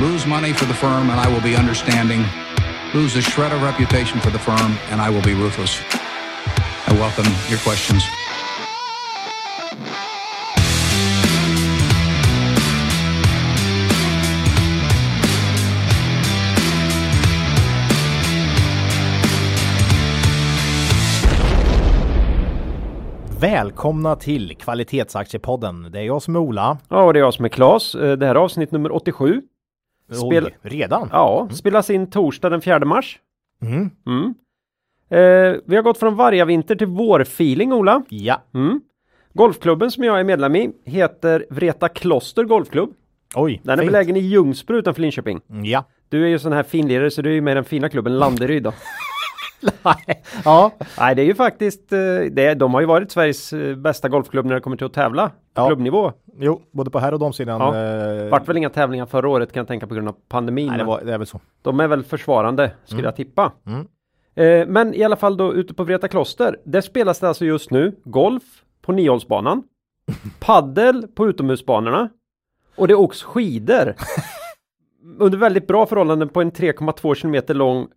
lose money for the firm and I will be understanding, lose a shred of reputation for the firm and I will be ruthless. I welcome your questions. Välkomna till Kvalitetsaktiepodden. Det är jag som är Ola. Ja, och det är jag som är Klas. Eh, Det här är avsnitt nummer 87. Spel- Oj, redan? Ja, spelas in torsdag den 4 mars. Mm. Mm. Eh, vi har gått från vargavinter till vårfeeling, Ola. Ja. Mm. Golfklubben som jag är medlem i heter Vreta Kloster Golfklubb. Oj, Den är fint. belägen i Ljungsbro utanför Linköping. Ja. Du är ju sån här finlirare så du är ju med i den fina klubben Landeryd då. ja. Nej, det är ju faktiskt, eh, det, de har ju varit Sveriges eh, bästa golfklubb när det kommer till att tävla på Ja. klubbnivå. Jo, både på här och damsidan. Ja. eh, Vart väl inga tävlingar förra året kan jag tänka på grund av pandemin. Nej, det, var, det är väl så. De är väl försvarande skulle jag tippa. Mm. Eh, men i alla fall då ute på Vreta Kloster. Där spelas det alltså just nu golf på niohålsbanan. paddel på utomhusbanorna. Och det åks skidor. Under väldigt bra förhållanden på en 3,2 kilometer lång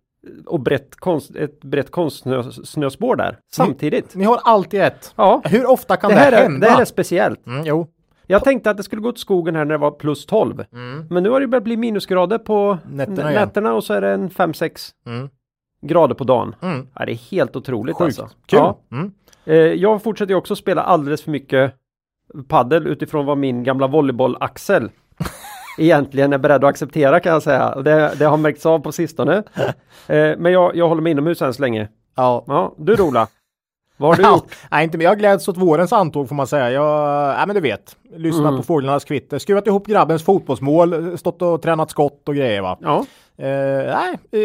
och brett konst, ett brett konstsnöspår där. Samtidigt. Ni har alltid ett. Ja, Hur ofta kan det det, här, är, hända? det här är speciellt. Mm, jo. Jag tänkte att det skulle gå åt skogen här när det var plus 12. Men nu har det börjat bli minusgrader på Nätterna nätterna och så är det en 5-6 Mm. grader på dagen. Mm. Ja, det är helt otroligt Sjukt. alltså. Kul. Ja. Mm. Eh, jag fortsätter också spela alldeles för mycket paddel utifrån vad min gamla volleyboll-axel egentligen är beredd att acceptera kan jag säga. Det, det har märkts av på sistone. Eh, men jag, jag håller mig inomhus än så länge. Ja. Ja, du Rola. Vad har du Ja, gjort? nej, inte, men jag gläds åt vårens antåg får man säga. Jag, nej, men du vet, lyssnat Mm. på fåglarnas kvitter, skruvat ihop grabbens fotbollsmål, stått och tränat skott och grejer va. Ja, Eh, nej, eh,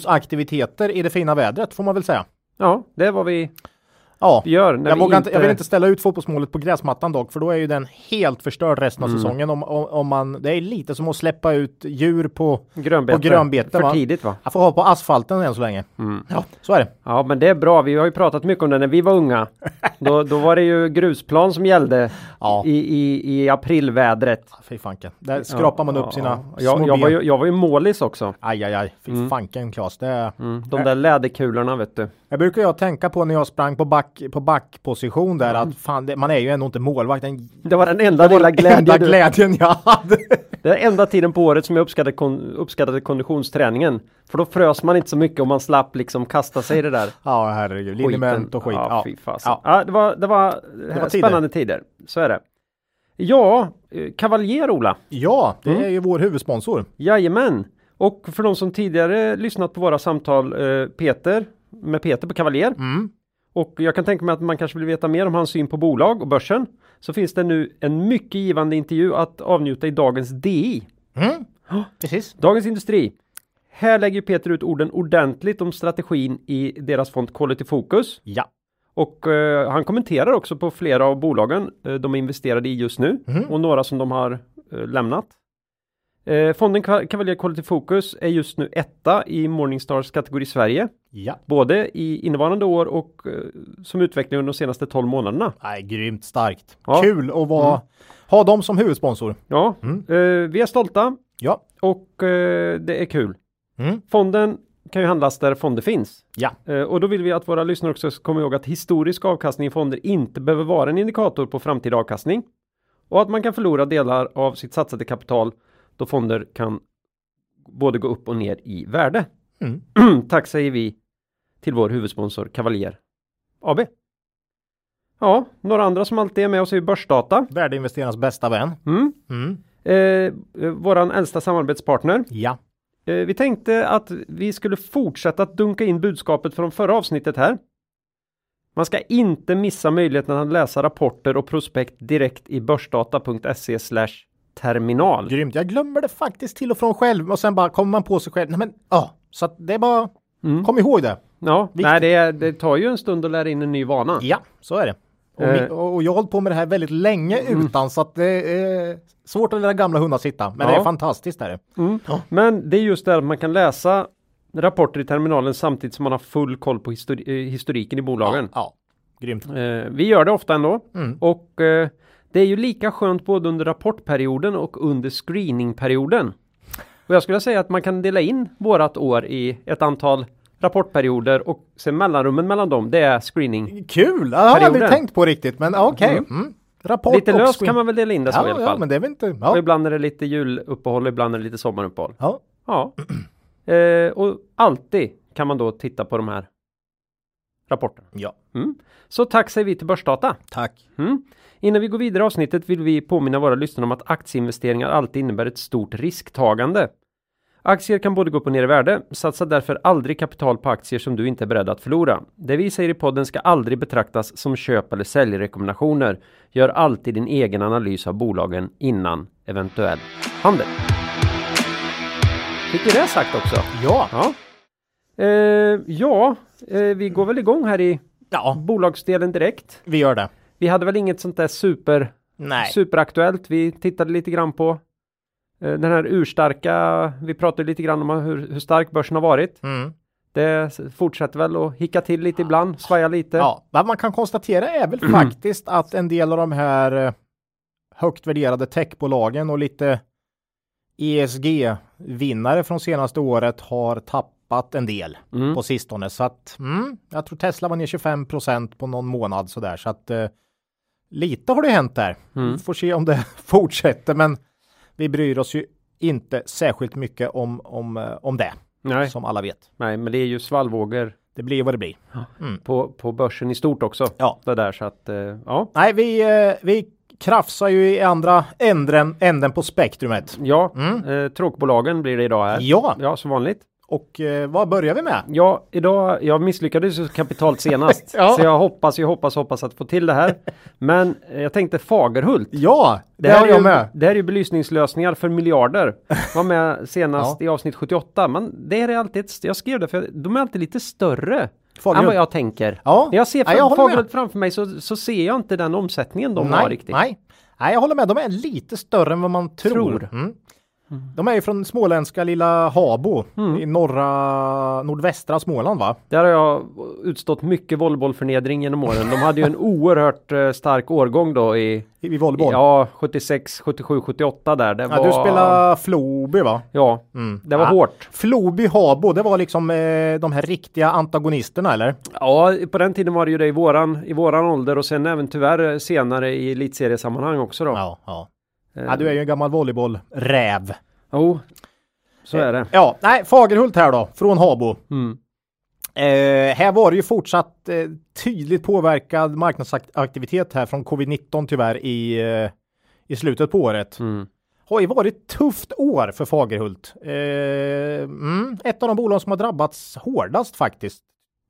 utomhusaktiviteter i det fina vädret får man väl säga. ja, det vad vi Ja, gör. När jag, vi vågar inte, jag vill inte ställa ut fotbollsmålet på gräsmattan dock, för då är ju den helt förstörd resten av Mm. säsongen. Om, om, om man, det är lite som att släppa ut djur på, grönbete. på grönbete, För va? tidigt va? jag får ha på asfalten än så länge. Mm. Ja, så är det. Ja, men det är bra. Vi har ju pratat mycket om det när vi var unga. Då, då var det ju grusplan som gällde Ja. i, i, i aprilvädret. Fy fanken. Där skrapar man upp sina ja. små jag, jag, var ben. ju, jag var ju målis också. Aj, aj, aj. Fy fanken Klas. Det. Mm, de där läderkulorna vet du. Jag brukar jag tänka på när jag sprang på, back, på backposition där att fan, det, man är ju ändå inte målvakt. Den Det var den enda lilla glädjen. enda du- glädjen jag hade. Det är enda tiden på året som jag uppskattade, kon, uppskattade konditionsträningen. För då frös man inte så mycket och man slapp liksom kasta sig i det där. ja, herregud. Liniment och skit. Ja, Ja, fy fasen. Ja. Ja. det var, det var, var spännande tider. Så är det. Ja, eh, Kavaljer Ola. ja, det Mm. är ju vår huvudsponsor. Jajamän. Och för de som tidigare lyssnat på våra samtal, eh, Peter, med Peter på Kavaljer. Mm. Och jag kan tänka mig att man kanske vill veta mer om hans syn på bolag och börsen. Så finns det nu en mycket givande intervju att avnjuta i dagens DI. Mm. Precis. Dagens Industri. Här lägger Peter ut orden ordentligt om strategin i deras fond Quality Focus. Ja. Och eh, han kommenterar också på flera av bolagen eh, de är investerade i just nu Mhm. och några som de har eh, lämnat. Eh, fonden Cavalier Quality Focus är just nu etta i Morningstars kategori Sverige. Ja. Både i innevarande år och eh, som utveckling under de senaste 12 månaderna. Nej, grymt starkt. Ja. Kul att vara, ha dem som huvudsponsor. Ja, Mm. eh, vi är stolta Ja. och eh, det är kul. Mm. Fonden kan ju handlas där fonder finns. Ja. Eh, och då vill vi att våra lyssnare också ska komma ihåg att historisk avkastning i fonder inte behöver vara en indikator på framtida avkastning. Och att man kan förlora delar av sitt satsade kapital då fonder kan både gå upp och ner i värde. Mm. Tack säger vi till vår huvudsponsor Cavalier AB. Ja, några andra som alltid är med oss är Börsdata. Värdeinvesterarnas bästa vän. Mm. Mm. Eh, eh, våran äldsta samarbetspartner. Ja. Eh, vi tänkte att vi skulle fortsätta att dunka in budskapet från förra avsnittet här. Man ska inte missa möjligheten att läsa rapporter och prospekt direkt i börsdata.se terminal. Grymt. Jag glömmer det faktiskt till och från själv och sen bara kommer man på sig själv. Nej men ja, så att det är bara Mm. kom ihåg det. Ja, Viktigt. nej, det, det tar ju en stund att lära in en ny vana. Ja, så är det. Och, Eh. och jag har hållit på med det här väldigt länge utan så att det är svårt att lära gamla hundar sitta. Men det Ja. är fantastiskt. Är det. Mm. Men det är just det att man kan läsa rapporter i terminalen samtidigt som man har full koll på histori- eh, historiken i bolagen. Ja, grymt. Eh, vi gör det ofta ändå. Mm. Och eh, det är ju lika skönt både under rapportperioden och under screeningperioden. Och jag skulle säga att man kan dela in vårat år i ett antal rapportperioder och sen mellanrummen mellan dem, det är screening. Kul! Det har jag aldrig tänkt på riktigt, men okej. Mm. Rapport Lite löst screen- kan man väl dela in det så ja, i alla Ja, fall. men det är väl inte... Och Ja. ibland är det lite juluppehåll, ibland är det lite sommaruppehåll. ja. Ja. Eh, och alltid kan man då titta på de här rapporterna. ja. Mm. Så tack säger vi till Börsdata. Tack. Mm. Innan vi går vidare i avsnittet vill vi påminna våra lyssnare om att aktieinvesteringar alltid innebär ett stort risktagande. Aktier kan både gå upp och ner i värde. Satsa därför aldrig kapital på aktier som du inte är beredd att förlora. Det vi säger i podden ska aldrig betraktas som köp eller säljrekommendationer. Gör alltid din egen analys av bolagen innan eventuell handel. Fick vi det sagt också? Ja. Ja. Eh, ja, eh, vi går väl igång här i Ja, bolagsdelen direkt. vi gör det. Vi hade väl inget sånt där super Nej. superaktuellt. Vi tittade lite grann på eh, den här urstarka. Vi pratade lite grann om hur, hur stark börsen har varit. Mm. Det fortsätter väl att hicka till lite ibland, svaja lite. Ja, vad man kan konstatera är väl faktiskt att en del av de här eh, högt värderade techbolagen och lite ESG-vinnare från senaste året har tappat en del Mm. på sistone. Så att mm, jag tror Tesla var ner 25% på någon månad sådär. Så att eh, lite har det hänt där. Mm. Vi får se om det fortsätter, men vi bryr oss ju inte särskilt mycket om, om, eh, om det, Nej, som alla vet. nej, men det är ju svallvågor Det blir vad det blir. på, på börsen i stort också. Ja. Det där så att, eh, ja. Nej, vi, eh, vi krafsar ju i andra änden, änden på spektrumet. Ja, eh, tråkbolagen blir det idag här. Mm. Ja, Ja, som vanligt. Och eh, vad börjar vi med? Ja, idag, jag misslyckades ju kapitalt senast. Ja. Så jag hoppas, jag hoppas, hoppas att få till det här. Men eh, jag tänkte Fagerhult. Ja, det, Det här, har är jag ju, med. det här är ju belysningslösningar för miljarder. Var med senast i avsnitt 78. Men det är alltid, jag skrev det för de är alltid lite större Fagerhult. än vad jag tänker. Ja. När jag ser Ja, håller med. Fagerhult framför mig så, så ser jag inte den omsättningen de nej, har riktigt. Nej. nej, jag håller med. De är lite större än vad man tror. Tror. Mm. De är ju från småländska lilla Habo Mm. i norra, nordvästra Småland va? Där har jag utstått mycket volleybollförnedring genom åren. De hade ju en oerhört eh, stark årgång då i I, volleyboll. ja, 76, 77, 78 där. Det Ja, var, du spelar Floby va? Ja, Mm. det var ja. hårt. Floby Habo, det var liksom eh, de här riktiga antagonisterna eller? Ja, på den tiden var det ju det i våran, i våran ålder och sen även tyvärr senare i elitseriesammanhang också då. Ja, ja. Eh, ja du är ju en gammal volleybollräv. Jo, så är det. Ja, nej, Fagerhult här då, från Habo. Mm. Eh, här var det ju fortsatt eh, tydligt påverkad marknadsaktivitet här från covid-19 tyvärr i, eh, i slutet på året. Mm. Har ju varit tufft år för Fagerhult. Eh, mm, ett av de bolag som har drabbats hårdast faktiskt,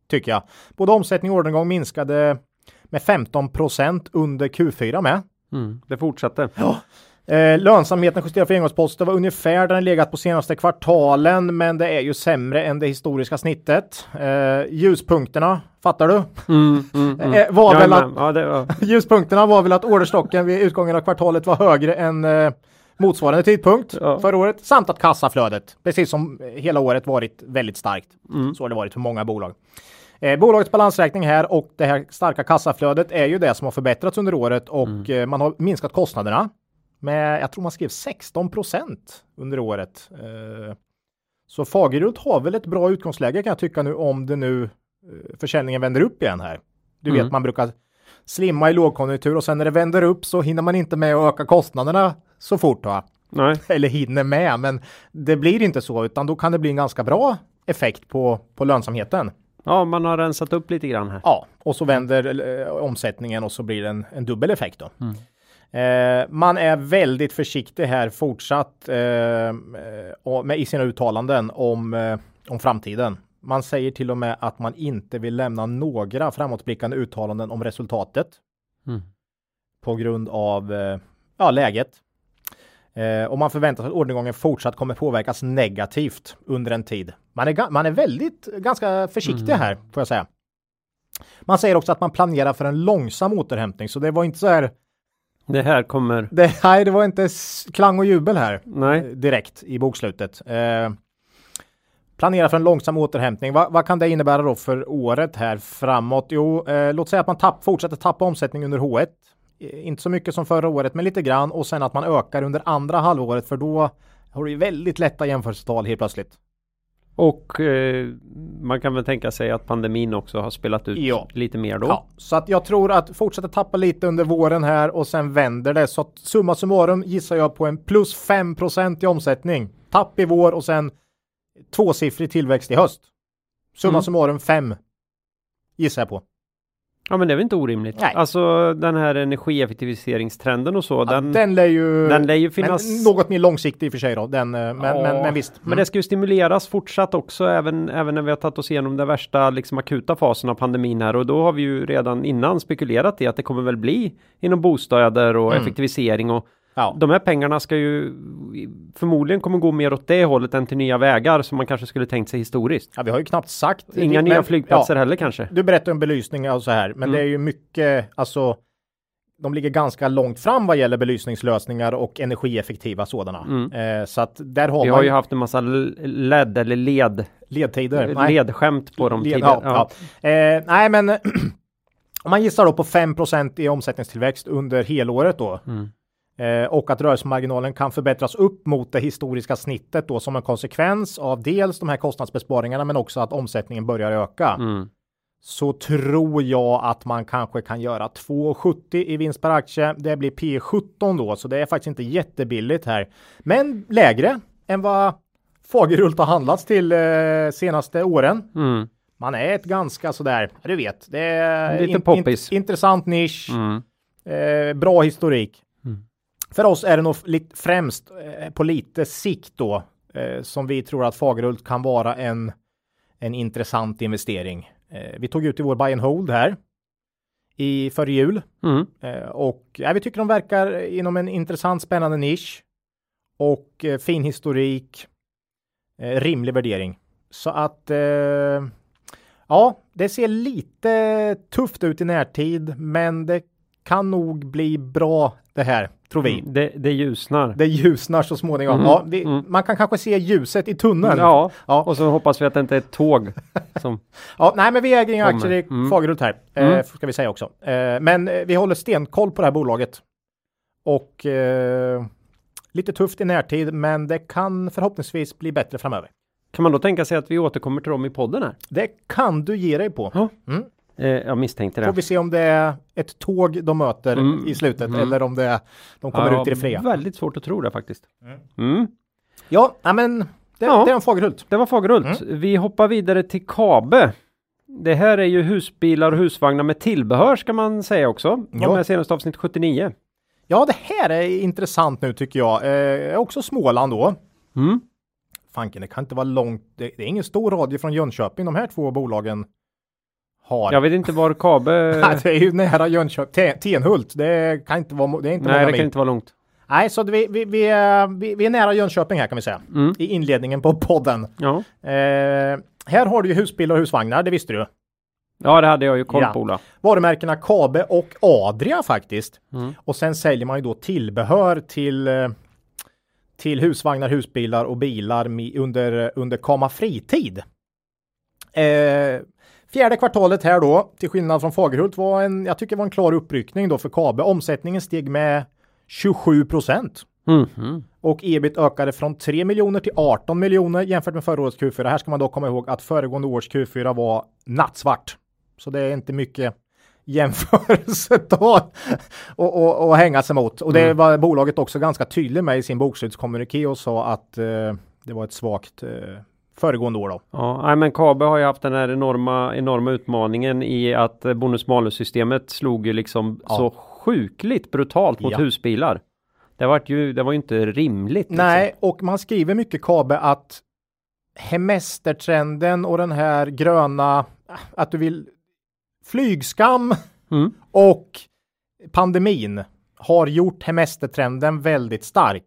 tycker jag. Både omsättning och orderingång minskade med 15% under Q4 med. Mm. Det fortsatte. Eh, lönsamheten justerad för engångsposter var ungefär där den legat på senaste kvartalen, men det är ju sämre än det historiska snittet. Eh, ljuspunkterna, fattar du? Mm, mm, mm. Eh, var Jag är väl med. att, Ja, det var... ljuspunkterna var väl att orderstocken vid utgången av kvartalet var högre än eh, motsvarande tidpunkt Ja. förra året, samt att kassaflödet, precis som hela året varit väldigt starkt. Så har det varit för många bolag. Eh, bolagets balansräkning här och det här starka kassaflödet är ju det som har förbättrats under året och Mm. eh, man har minskat kostnaderna med, jag tror man skrev 16 procent under året. Eh, så Fagerhult har väl ett bra utgångsläge kan jag tycka nu om det nu eh, försäljningen vänder upp igen här. Du Mm. vet man brukar slimma i lågkonjunktur och sen när det vänder upp så hinner man inte med att öka kostnaderna så fort va? Nej. Eller hinner med men det blir inte så utan då kan det bli en ganska bra effekt på, på lönsamheten. Ja, man har rensat upp lite grann här. Ja, och så vänder eh, omsättningen och så blir det en, en dubbel effekt då. Eh, man är väldigt försiktig här fortsatt eh, med, i sina uttalanden om, eh, om framtiden. Man säger till och med att man inte vill lämna några framåtblickande uttalanden om resultatet Mm. på grund av eh, ja, läget. Eh, och man förväntar sig att orderingången fortsatt kommer påverkas negativt under en tid. Man är, man är väldigt ganska försiktig här får jag säga. Man säger också att man planerar för en långsam återhämtning, så det var inte så här. Det här kommer... Det, nej, det var inte klang och jubel här eh, Nej. direkt i bokslutet. Eh, planera för en långsam återhämtning. Va, vad kan det innebära då för året här framåt? Jo, eh, låt säga att man tapp, fortsätter tappa omsättning under H1. Eh, Inte så mycket som förra året, men lite grann och sen att man ökar under andra halvåret, för då har du ju väldigt lätta jämförelsetal helt plötsligt. Och eh, man kan väl tänka sig att pandemin också har spelat ut Ja. lite mer då. Ja, så att jag tror att fortsätta tappa lite under våren här och sen vänder det. Så att summa summarum gissar jag på en plus 5% i omsättning. Tapp i vår och sen tvåsiffrig tillväxt i höst. Summa Mm. summarum 5 gissar jag på. Ja men det är väl inte orimligt. Nej. Alltså den här energieffektiviseringstrenden och så. Ja, den, den lär ju, den lär ju finnas- men något mer långsiktig i och för sig då. Den, eh, men, Ja, men, men visst. Mm. Men det ska ju stimuleras fortsatt också även, även när vi har tagit oss igenom den värsta liksom akuta fasen av pandemin här och då har vi ju redan innan spekulerat i att det kommer väl bli inom bostäder och Mm. effektivisering och ja. de här pengarna ska ju förmodligen kommer gå mer åt det hållet än till nya vägar som man kanske skulle tänkt sig historiskt. ja, vi har ju knappt sagt. Inga men- nya flygplatser ja, heller kanske. Du berättar om belysning och så här, men Mm. det är ju mycket, alltså de ligger ganska långt fram vad gäller belysningslösningar och energieffektiva sådana. Eh, så att där har Mm. Vi man har ju haft en massa LED eller led, ledtider. Nej. ledskämt på dem Led- tidigare. ja, ja. Eh, nej, men om man gissar då på 5% i omsättningstillväxt under helåret då. Mm. Eh, och att rörelsemarginalen kan förbättras upp mot det historiska snittet då som en konsekvens av dels de här kostnadsbesparingarna men också att omsättningen börjar öka. Mm. så tror jag att man kanske kan göra 2,70 i vinst per aktie. Det blir P17 då, så det är faktiskt inte jättebilligt här, men lägre än vad Fagerhult har handlats till eh, senaste åren. Mm. Man är ett ganska sådär, du vet, det är Lite poppis. intressant nisch, Mm. eh, bra historik. För oss är det nog främst eh, på lite sikt då eh, som vi tror att Fagerhult kan vara en, en intressant investering. Eh, vi tog ut i vår buy and hold här i före jul Mm. och ja, vi tycker de verkar inom en intressant spännande nisch och fin historik, rimlig värdering. Så att ja, det ser lite tufft ut i närtid, men det kan nog bli bra det här, tror vi. Det, det ljusnar. Det ljusnar så småningom. Mm, Ja, vi, mm. Man kan kanske se ljuset i tunneln. Ja, Ja. och så hoppas vi att det inte är ett tåg som... Ja, nej, men vi äger inga aktier i Mm. Fagerhult här, eh, Mm. ska vi säga också. Eh, men eh, vi håller stenkoll på det här bolaget. Och eh, lite tufft i närtid, men det kan förhoppningsvis bli bättre framöver. Kan man då tänka sig att vi återkommer till dem i podden här? Det kan du ge dig på. Ja. Eh, jag misstänkte Får det. vi se om det är ett tåg de möter Mm. i slutet Mm. eller om det är, de kommer Ja, ut i det fria. Väldigt svårt att tro det faktiskt. Mm. Mm. Ja, men det, Ja. det är en Fagerhult. Det var Fagerhult. Mm. Vi hoppar vidare till Kabe. Det här är ju husbilar och husvagnar med tillbehör ska man säga också. Ja. med senaste avsnitt 79. Ja, det här är intressant nu tycker jag. Eh, också Småland då. Mm. Fanken, det kan inte vara långt. Det, det är ingen stor radie från Jönköping de här två bolagen har. Jag vet inte var Kabe... Nej, det är ju nära Jönköping. Te- Tenhult, det kan inte vara, det är inte Nej, det mil. kan inte vara långt. Nej, så vi, vi, vi, är, vi, vi är nära Jönköping här kan vi säga. Mm. I inledningen på podden. Ja. Eh, här har du ju husbilar och husvagnar, det visste du. ja, det hade jag ju koll Ja. på Ola. Varumärkena Kabe och Adria faktiskt. Mm. Och sen säljer man ju då tillbehör till eh, till husvagnar, husbilar och bilar under, under Kama Fritid. Eh, fjärde kvartalet här då, till skillnad från Fagerhult, var en, jag tycker var en klar uppryckning då för Kabe. Omsättningen steg med 27 procent. Mhm. Och ebit ökade från 3 miljoner till 18 miljoner jämfört med förra årets Q4. Här ska man då komma ihåg att föregående års Q4 var nattsvart. Så det är inte mycket jämförelsetal och, och, och hänga sig mot. Och det var bolaget också ganska tydligt med i sin bokslutskommuniké och sa att eh, det var ett svagt eh, föregående år då. Ja, men Kabe har ju haft den här enorma, enorma utmaningen i att eh, bonus malus-systemet slog ju liksom Ja. så sjukligt brutalt mot Ja. husbilar. Det var ju, det var ju inte rimligt. liksom. Nej, och man skriver mycket Kabe att hemestertrenden och den här gröna, att du vill flygskam Mm. och pandemin har gjort hemestertrenden väldigt stark.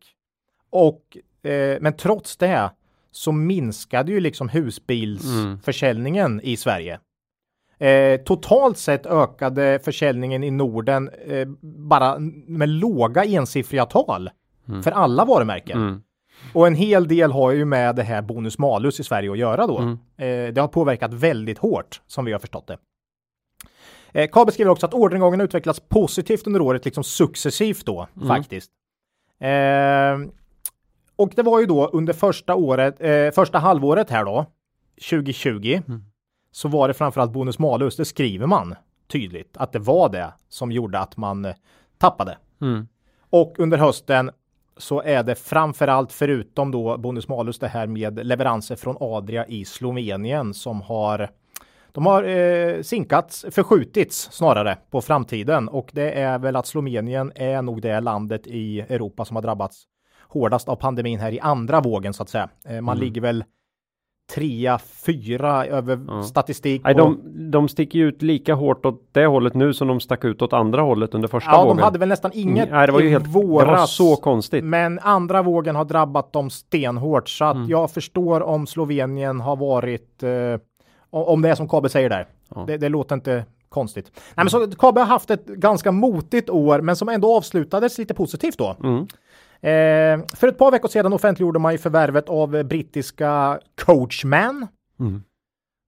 Och, eh, men trots det så minskade ju liksom husbilsförsäljningen i Sverige. Eh, totalt sett ökade försäljningen i Norden eh, bara med låga ensiffriga tal för alla varumärken. Mm. Och en hel del har ju med det här bonus malus i Sverige att göra då. Mm. Eh, det har påverkat väldigt hårt som vi har förstått det. Eh, Kabe skriver också att orderingången utvecklats positivt under året, liksom successivt då Mm. faktiskt. Eh, och det var ju då under första året, eh, första halvåret här då, 2020, så var det framförallt bonus malus. Det skriver man tydligt att det var det som gjorde att man eh, tappade. Mm. Och under hösten så är det framförallt förutom då bonus malus det här med leveranser från Adria i Slovenien som har de har eh, sinkats, förskjutits snarare på framtiden och det är väl att Slovenien är nog det landet i Europa som har drabbats hårdast av pandemin här i andra vågen så att säga. Eh, man ligger väl trea, fyra över Ja. statistik. Nej, de, de sticker ju ut lika hårt åt det hållet nu som de stack ut åt andra hållet under första ja, vågen. de hade väl nästan inget Nej, det var ju helt, våras. det var så konstigt. Men andra vågen har drabbat dem stenhårt så att Mm. jag förstår om Slovenien har varit, eh, om det är som Kabe säger där. Ja. Det, det låter inte konstigt. Nej, men så Kabe har haft ett ganska motigt år, men som ändå avslutades lite positivt då. Mm. Eh, för ett par veckor sedan offentliggjorde man ju förvärvet av brittiska Coachman. Mm.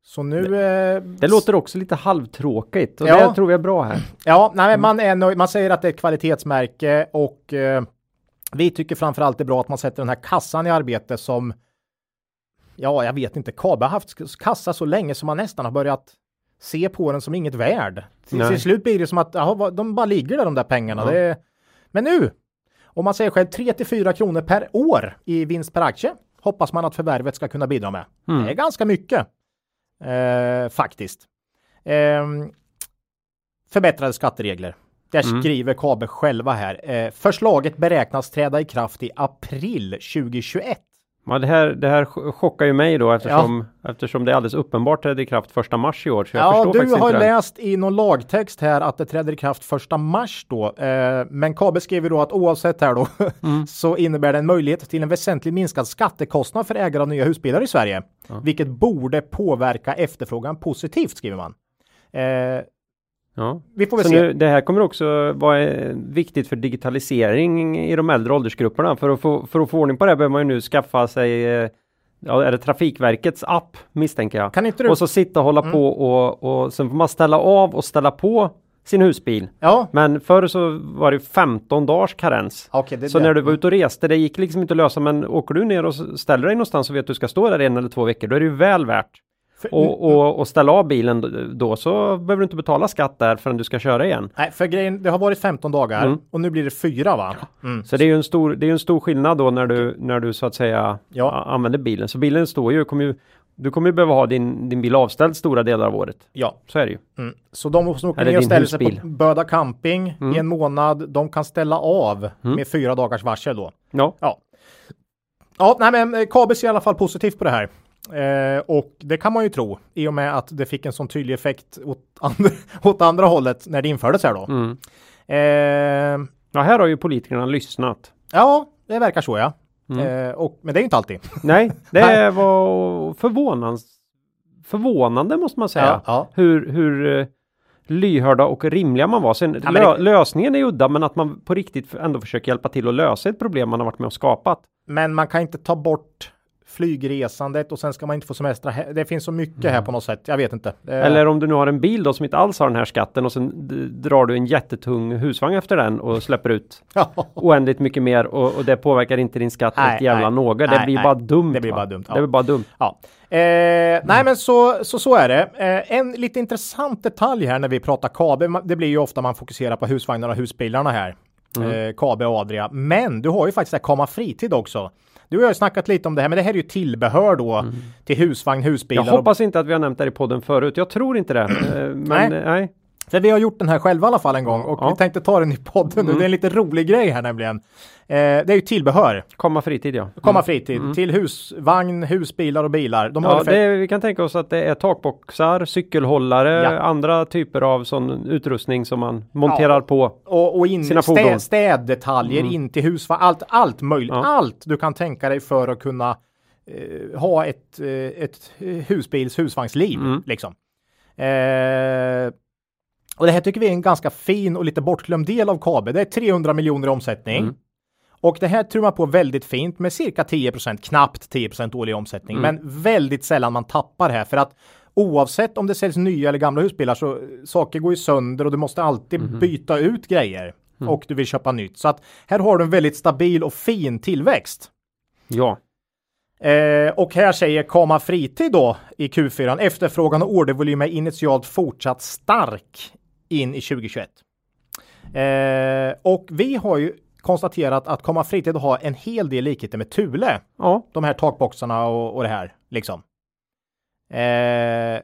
Så nu... eh, Det låter också lite halvtråkigt och Ja. det tror jag är bra här. Ja, nej, men man, är man säger att det är ett kvalitetsmärke och eh, vi tycker framförallt det är bra att man sätter den här kassan i arbete som Ja, jag vet inte. Kabe har haft kassa så länge som man nästan har börjat se på den som inget värd. Till, till slut blir det som att vad- de bara ligger där de där pengarna. Ja. Det men nu, om man säger själv 3 till 4 kronor per år i vinst per aktie hoppas man att förvärvet ska kunna bidra med. Mm. Det är ganska mycket eh, faktiskt. Ehm, förbättrade skatteregler. Där Mm. skriver Kabe själva här. Eh, förslaget beräknas träda i kraft i april 2021. Ja, det, här, det här ch- chockar ju mig då eftersom, eftersom det är alldeles uppenbart trädde i kraft första mars i år. Så jag Ja, förstår du har läst i någon lagtext här att det träder i kraft första mars då. Eh, men Kabe skriver då att oavsett här då Mm. så innebär det en möjlighet till en väsentligt minskad skattekostnad för ägare av nya husbilar i Sverige. Vilket borde påverka efterfrågan positivt skriver man. Eh, Ja. vi får väl Så se. nu, det här kommer också vara eh, viktigt för digitalisering i de äldre åldersgrupperna. För att få, för att få ordning på det behöver man ju nu skaffa sig eh, Ja, är det Trafikverkets app misstänker jag. Kan inte du? Och så sitta och hålla Mm. på och, och sen får man ställa av och ställa på sin husbil. Ja, Men förr så var det 15 dagars karens. okej. det Så det. när du var ute och reste, det gick liksom inte att lösa, men åker du ner och ställer dig någonstans och vet att du ska stå där en eller två veckor, då är det ju väl värt. Och, och, och ställa av bilen då- så behöver du inte betala skatt där förrän du ska köra igen. Nej, för grejen, det har varit 15 dagar Mm. och nu blir det fyra va? Mm. Så det är ju en stor, det är en stor skillnad då när du, när du så att säga Ja. använder bilen. Så bilen står ju, kommer ju, du kommer ju behöva ha din, din bil avställd stora delar av året. Ja, Så är det ju. mm. så de som åker ner och ställer sig husbil. på Böda camping i Mm. en månad, de kan ställa av Mm. med fyra dagars varsel då. Ja, Ja. Ja, nej men eh, Kabe ser i alla fall positivt på det här. Eh, och det kan man ju tro i och med att det fick en sån tydlig effekt åt andra, åt andra hållet när det infördes här då. mm. Eh, ja här har ju politikerna lyssnat. ja, det verkar så ja. Mm. Eh, och, men det är ju inte alltid. Nej, det var förvånans, förvånande måste man säga. Ja, ja. Hur, hur eh, lyhörda och rimliga man var. Sen, Ja, lö, det- lösningen är udda, men att man på riktigt ändå försöker hjälpa till att lösa ett problem man har varit med och skapat. Men man kan inte ta bort flygresandet och sen ska man inte få semestra. Det finns så mycket här på något sätt. Jag vet inte. Eh, Eller om du nu har en bil då som inte alls har den här skatten och sen drar du en jättetung husvagn efter den och släpper ut oändligt mycket mer och, och det påverkar inte din skatt Nej, ett jävla något. Det Nej, blir nej. bara dumt. Det blir bara dumt. Det blir bara dumt. ja. Eh, nej, men så, så, så är det. Eh, en lite intressant detalj här när vi pratar Kabe. ma- Det blir ju ofta man fokuserar på husvagnarna och husbilarna här. Mm. Eh, Kabe och Adria. Men du har ju faktiskt det här Kama Fritid också. Du har ju snackat lite om det här, men det här är ju tillbehör då till husvagn, Jag husbilar. och- hoppas inte att vi har nämnt det här i podden förut. Jag tror inte det. Eh, Men Nej. nej. För vi har gjort den här själva i alla fall en gång och Ja. vi tänkte ta den i podden nu. Mm. Det är en lite rolig grej här nämligen. Eh, det är ju tillbehör. Komma fritid ja. Komma fritid till husvagn, husbilar och bilar. De har Mm. Ja, det, vi kan tänka oss att det är takboxar, cykelhållare, Ja. andra typer av sån utrustning som man monterar på. och, och in, sina stä, fordon. städdetaljer Mm. in till husvagn. Allt, allt möjligt. Ja. Allt du kan tänka dig för att kunna eh, ha ett, eh, ett husbils husvagnsliv. Mm. Liksom. Eh, och det här tycker vi är en ganska fin och lite bortglömd del av Kabe. Det är 300 miljoner i omsättning. Mm. Och det här tror man på väldigt fint med cirka 10% knappt 10% årlig omsättning. Mm. Men väldigt sällan man tappar här för att oavsett om det säljs nya eller gamla husbilar så saker går ju sönder och du måste alltid Mhm. byta ut grejer Mm. och du vill köpa nytt. Så att här har du en väldigt stabil och fin tillväxt. Ja. Eh, och här säger Kama Fritid då i Q4. Efterfrågan och ordervolym är initialt fortsatt stark in i 2021. Eh, och vi har ju konstaterat att Kama Fritid har en hel del likheter med Thule. Ja. De här takboxarna och, och det här liksom. Eh,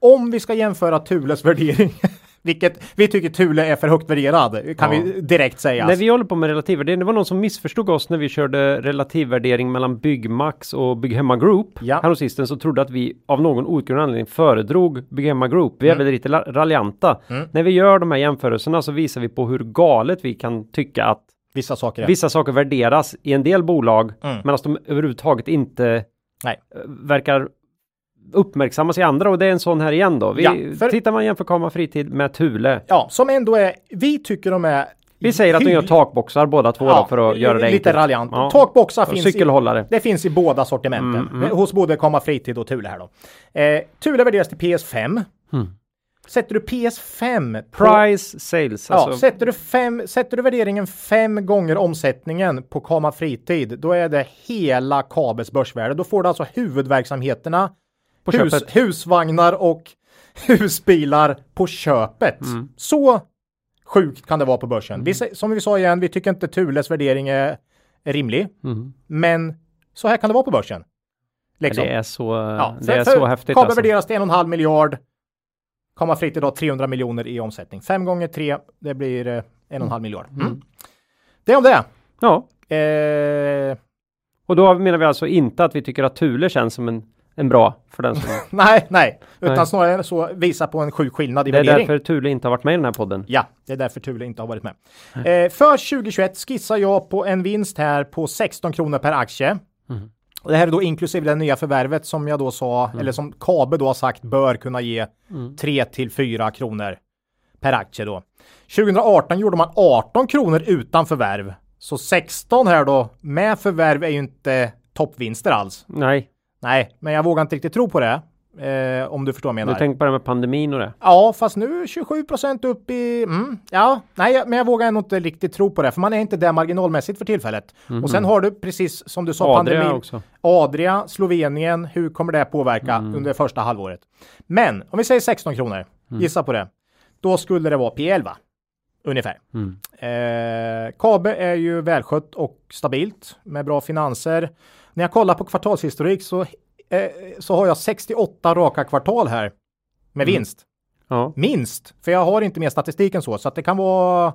om vi ska jämföra Thules värdering, vilket vi tycker Thule är för högt värderad, kan Ja. vi direkt säga. När vi håller på med relativvärdering, det var någon som missförstod oss när vi körde relativvärdering mellan Byggmax och Bygghemma Group. Ja. Häromsistens så trodde att vi av någon outgrundlig anledning föredrog Bygghemma Group. Vi är Mm. väl lite raljanta. Mm. När vi gör de här jämförelserna så visar vi på hur galet vi kan tycka att Vissa saker. är- vissa saker värderas i en del bolag Mm. medan de överhuvudtaget inte Nej. eh, verkar uppmärksammas i andra och det är en sån här igen då. Vi, Ja, för- Tittar man jämför Kama Fritid med Thule. Ja, som ändå är, vi tycker de är Vi säger att de gör takboxar båda två då, för att göra det lite raljant. Ja. Takboxar finns i, cykelhållare. det finns i båda sortimenten. Mm, mm. Hos både Komma Fritid och Thule här då. Eh, Thule värderas till PS5. Mm. Sätter du PS5 på, Price sales. ja, Alltså, sätter, du fem, sätter du värderingen fem gånger omsättningen på Kama Fritid, då är det hela Kabels börsvärde. Då får du alltså huvudverksamheterna, På hus, köpet. husvagnar och husbilar på köpet. Mm. Så sjukt kan det vara på börsen. Vi, sä- som vi sa igen, vi tycker inte Thules värdering är, rimlig, Mm. men så här kan det vara på börsen. Liksom. Det är så, Ja, det för- är så häftigt Kabel alltså. värderas till en och en halv miljard. Komma fritt idag 300 miljoner i omsättning. Fem gånger tre, det blir eh, en och en halv miljard. Mm. Det om det. Ja, Eh, och då menar vi alltså inte att vi tycker att Thule känns som en, en bra för den som... nej, nej, utan Nej. snarare så visa på en sjuk skillnad i det är värdering. därför Thule inte har varit med i den här podden. Ja, det är därför Thule inte har varit med. Eh, för 2021 skissar jag på en vinst här på 16 kronor per aktie. Mm. Och det här är då inklusive det nya förvärvet som jag då sa, eller som Kabe då har sagt bör kunna ge Mm. 3 till 4 kronor per aktie då. 2018 gjorde man 18 kronor utan förvärv. Så 16 här då med förvärv är ju inte toppvinster alls. Nej, Nej, men jag vågar inte riktigt tro på det. Eh, om du förstår vad jag du menar. tänker på det med pandemin och det. Ja, fast nu 27 procent upp i... Mm, ja, nej, men jag vågar ändå inte riktigt tro på det, för man är inte där marginalmässigt för tillfället. Och sen har du precis som du sa, Mhm. Adria pandemin. också. Adria, Slovenien, hur kommer det påverka Mm. under första halvåret? Men om vi säger 16 kronor, Mm. gissa på det. Då skulle det vara P11 ungefär. Mm. Eh, Kabe är ju välskött och stabilt med bra finanser. När jag kollar på kvartalshistorik så, eh, så har jag 68 raka kvartal här med Mm. vinst. Ja. Minst, för jag har inte mer statistik än så, så att det kan vara.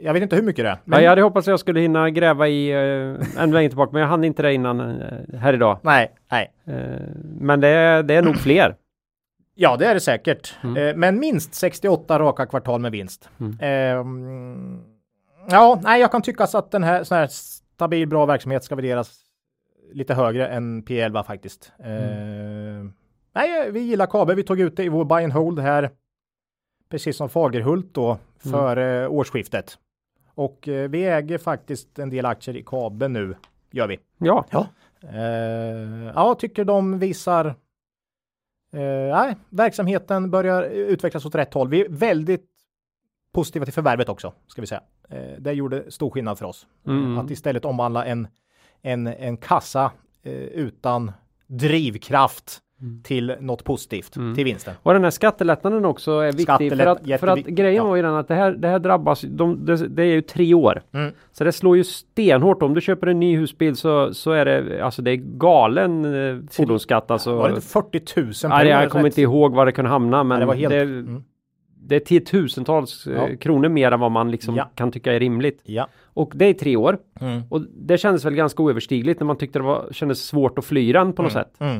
Jag vet inte hur mycket det är. ja, jag hade hoppats att jag skulle hinna gräva i uh, en längre tillbaka, men jag hann inte det innan eh, här idag. Nej, nej. Eh, men det är, det är nog fler. Ja, det är det säkert. Mm. Eh, men minst 68 raka kvartal med vinst. Mm. Ehm, ja, nej, jag kan tycka så att den här, sån här stabil, bra verksamhet ska värderas lite högre än P11 faktiskt. Ehm, nej, vi gillar Kabe. Vi tog ut det i vår buy and hold här. Precis som Fagerhult då för eh, årsskiftet. Och eh, vi äger faktiskt en del aktier i Kabe nu. Gör vi. Ja, Eh, ja, tycker de visar eh, nej, verksamheten börjar utvecklas åt rätt håll. Vi är väldigt positiva till förvärvet också, ska vi säga. Eh, det gjorde stor skillnad för oss. Mm. Att istället omvandla en, en, en kassa eh, utan drivkraft Mm. till något positivt, Mm. till vinsten. och den här skattelättnaden också är viktig. För att, för att grejen ja. var ju den att det här, det här drabbas, de, det, det är ju tre år. Mm. Så det slår ju stenhårt. Om du köper en ny husbil så, så är det, alltså det är galen eh, fordonsskatt alltså. Var det inte 40 000 per Nej, jag kommer inte ihåg vad det kunde hamna men Nej, det var helt... det, Mm. Det är tiotusentals eh, Ja. kronor mer än vad man liksom Ja. kan tycka är rimligt. Ja. Och det är tre år. Mm. Och det kändes väl ganska oöverstigligt när man tyckte det var, kändes svårt att fly den på något Mm. sätt. Mm.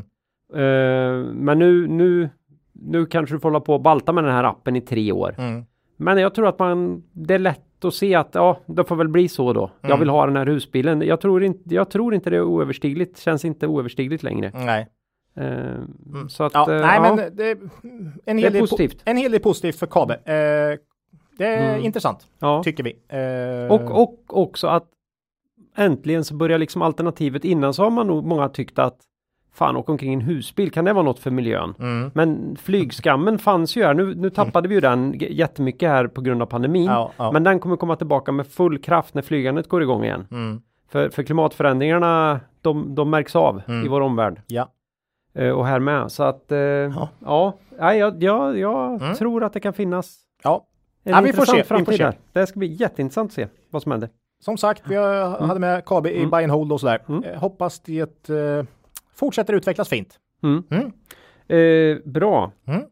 Eh, men nu, nu, nu kanske du får hålla på och balta med den här appen i tre år. Mm. Men jag tror att man, det är lätt att se att ja, det får väl bli så då. Jag Mm. vill ha den här husbilen. Jag tror inte, jag tror inte det är oöverstigligt, känns inte oöverstigligt längre. Nej. Eh, Så att, Ja, eh, nej, ja, men det, en, det hel är del positivt. en hel del positivt för Kabe. Eh, det är Mm. intressant, ja. tycker vi. Eh, Och, och också att äntligen så börjar liksom alternativet innan så har man nog många tyckt att fan åka omkring i en husbil, kan det vara något för miljön? Mm. Men flygskammen fanns ju här, nu, nu tappade vi ju den jättemycket här på grund av pandemin. Ja, ja. Men den kommer komma tillbaka med full kraft när flygandet går igång igen. Mm. För, för klimatförändringarna, de, de märks av Mm. i vår omvärld. Ja. Eh, och här med. Så att, eh, ja, Ja. jag, jag, jag Mm. tror att det kan finnas Ja, en Ja, vi får se, vi får se. Det ska bli jätteintressant att se vad som händer. som sagt, vi har- hade med KB i Mm. buy and hold och sådär. Mm. Eh, hoppas det eh, fortsätter utvecklas fint. Mm. Mm. Eh, bra. Mm.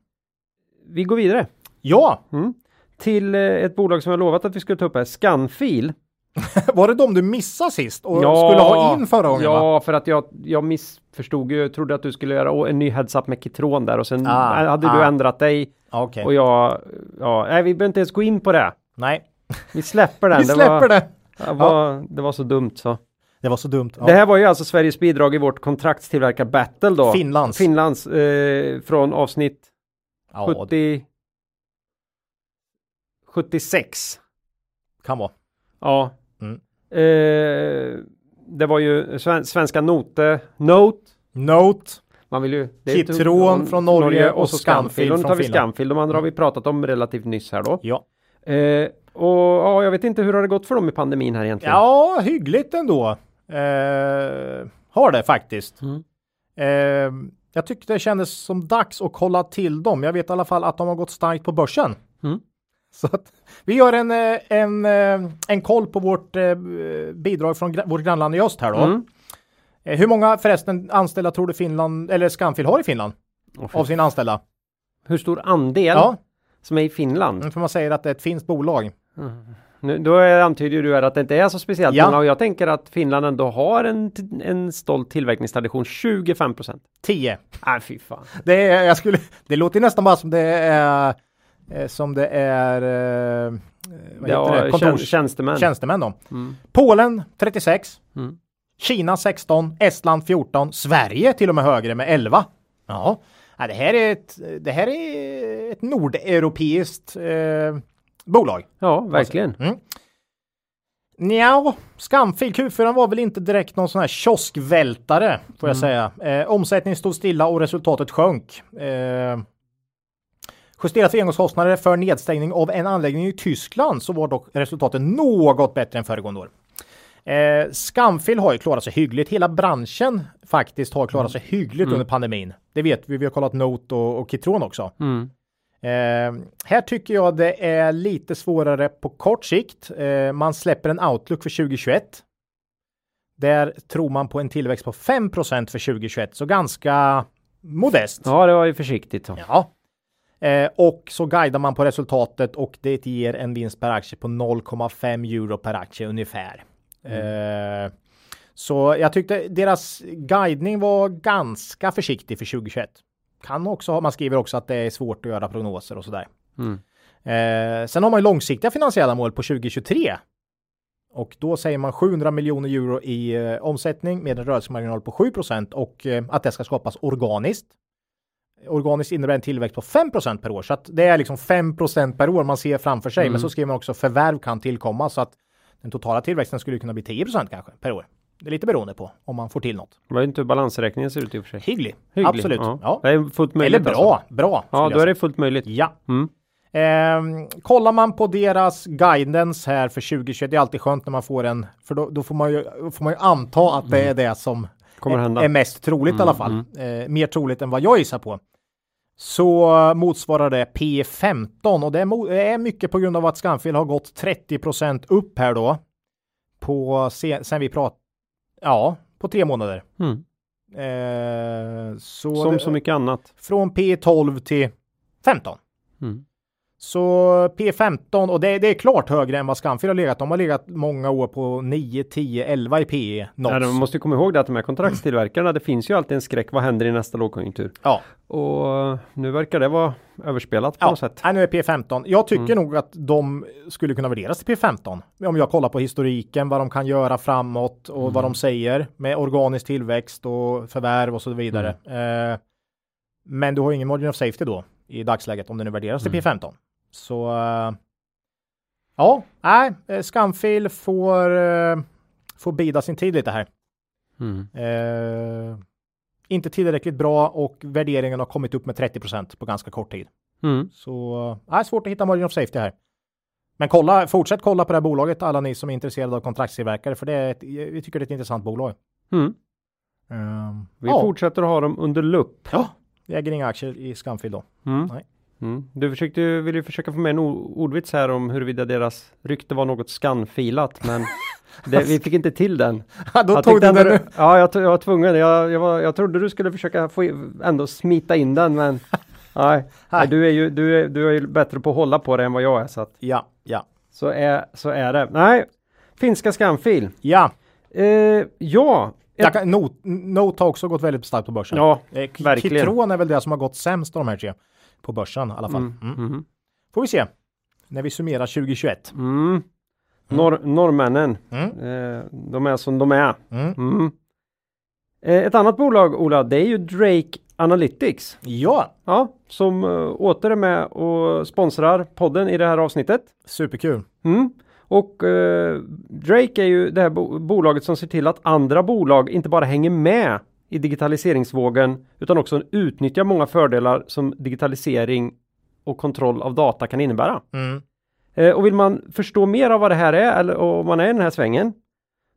Vi går vidare Ja, mm. till ett bolag som jag lovat att vi skulle ta upp här, Scanfil. var det de du missade sist och Ja. skulle ha in förra gången? va? Ja, för att jag, jag missförstod ju, trodde att du skulle göra en ny heads-up med Kitron där och sen Ah, hade ah. du ändrat dig Ja, Okej. och jag, ja, nej vi behöver inte ens gå in på det. Nej, Vi släpper den. vi släpper det. Var, det. Var, det var så dumt så. Det var så dumt. Ja. Det här var ju alltså Sveriges bidrag i vårt kontraktstillverkar Battle då. Finlands. Finlands eh, från avsnitt ja, 70 76. kan vara. Ja. Mm. Eh, det var ju sven svenska Note, Note. Note. Man vill ju. Kitron ett- från Norge och så Scanfil. Och nu tar vi. Scanfil. De andra har vi pratat om relativt nyss här då. Ja. Eh, och ja, jag vet inte hur har det gått för dem i pandemin här egentligen? ja, hyggligt ändå. Eh, har det faktiskt. Mm. Eh, jag tyckte det kändes som dags att kolla till dem. Jag vet i alla fall att de har gått starkt på börsen. Mm. Så att vi gör en, eh, en, eh, en koll på vårt eh, bidrag från vårt grannland i öst här då. Mm. Hur många förresten anställda tror du Finland, eller Scanfil har i Finland? Fy Av sina anställda? Hur stor andel Ja, som är i Finland? mm, för man säger att det är ett finskt bolag. Nu, då antyder du att det inte är så speciellt Ja. många och jag tänker att Finland ändå har en, en stolt tillverkningstradition, 25 procent. 10. Nej fy fan. Det, är, jag skulle, det låter nästan bara som det är som det är eh, vad heter det? Ja, Kontors, tjän, tjänstemän. tjänstemän då. Mm. Polen 36, Mm. Kina 16, Estland 14, Sverige till och med högre med 11. Ja, ja det här är ett, det här är ett nordeuropeiskt eh, bolag. Ja, verkligen. Mm. Nja, Skamfil Q4 var väl inte direkt någon sån här kioskvältare får jag säga. Eh, omsättningen stod stilla och resultatet sjönk. Eh, justerat för engångskostnader för nedstängning av en anläggning i Tyskland så var dock resultatet något bättre än föregående år. Eh, Skamfil har ju klarat sig hyggligt. Hela branschen faktiskt har klarat sig hyggligt under pandemin. Det vet vi. Vi har kollat Note och, och Kitron också. Mm. Eh, här tycker jag det är lite svårare på kort sikt. Eh, man släpper en outlook för 2021. Där tror man på en tillväxt på 5% för 2021, så ganska modest. Ja, det var ju försiktigt. Ja. Eh, och så guidar man på resultatet och det ger en vinst per aktie på 0,5 euro per aktie ungefär. Eh, så jag tyckte deras guidning var ganska försiktig för 2021. Kan också ha, man skriver också att det är svårt att göra prognoser och sådär. Mm. Eh, sen har man ju långsiktiga finansiella mål på 2023. Och då säger man 700 miljoner euro i eh, omsättning med en rörelsemarginal på 7% och eh, att det ska skapas organiskt. Organiskt innebär en tillväxt på 5% per år så att det är liksom 5% per år man ser framför sig. Mm. Men så skriver man också förvärv kan tillkomma så att den totala tillväxten skulle kunna bli 10 kanske per år. Det är lite beroende på om man får till något. Det var ju inte hur balansräkningen ser ut i och för sig. Hygglig, Hygglig, absolut. Ja. Ja. Det är fullt möjligt. Eller bra, Alltså. bra. Ja, då jag är det fullt möjligt. Ja. Mm. Ehm, kollar man på deras guidance här för 2021, det är alltid skönt när man får en, för då, då får, man ju, får man ju anta att det är det som Kommer är, hända. är mest troligt i alla fall. Eh, mer troligt än vad jag gissar på. Så motsvarar det P15 och det är, mycket på grund av att Scanfil har gått 30% upp här då. På se, sen vi pratade, ja, på tre månader. Mm. Eh, så Som det, så mycket annat. från P12 till 15. Mm. Så P15 och det, det är klart högre än vad Scanfil har legat. De har legat många år på 9, 10, 11 i PE. Nots. man måste ju komma ihåg det att de här kontraktstillverkarna, det finns ju alltid en skräck. Vad händer i nästa lågkonjunktur? Ja, Och nu verkar det vara överspelat på ja. något sätt. Nej, nu är P15. Jag tycker Mm. nog att de skulle kunna värderas till P15. Om jag kollar på historiken, vad de kan göra framåt och Mm. vad de säger med organisk tillväxt och förvärv och så vidare. Mm. Eh, men du har ingen margin of safety då i dagsläget om det nu värderas till Mm. P15. Så eh, ja, nej, eh, Scanfil får, eh, får bida sin tid lite här. Mm. Eh, inte tillräckligt bra och värderingen har kommit upp med 30% på ganska kort tid. Mm. Så eh, svårt att hitta margin of safety här. Men kolla, fortsätt kolla på det här bolaget, alla ni som är intresserade av kontraktstillverkare, för det är ett, vi tycker det är ett intressant bolag. Mm. Um, Vi ja, fortsätter att ha dem under lupp. ja, vi äger inga aktier i Scanfil då. Mm. Nej. Mm. Du försökte, ju- ville ju försöka få med en ordvits här om huruvida deras rykte var något skanfilat men det, vi fick inte till den. Ja, då Jag tog ändå den du- Ja, jag, jag var tvungen. Jag, jag, var, jag trodde du skulle försöka få ändå smita in den men nej, nej du, är ju, du, är, du är ju bättre på att hålla på det än vad jag är så att Ja, ja, så är, så är det. Nej, finska skamfil. ja. Eh, ja, kan, Note, har också gått väldigt starkt på börsen. ja, Eh, verkligen. Kitron är väl det som har gått sämst av de här tre på börsen i alla fall. Mm, Mm. mhm. Får vi se när vi summerar 2021. Mm. Norr, norrmännen, Mm. eh, de är som de är. Mm. Mm. Eh, ett annat bolag, Ola, det är ju Drake Analytics. Ja, Ja, som uh, åter är med och sponsrar podden i det här avsnittet. superkul. Mm. Och eh, Drake är ju det här bo- bolaget som ser till att andra bolag inte bara hänger med i digitaliseringsvågen utan också utnyttjar många fördelar som digitalisering och kontroll av data kan innebära. Mm. Eh, och vill man förstå mer av vad det här är eller om man är i den här svängen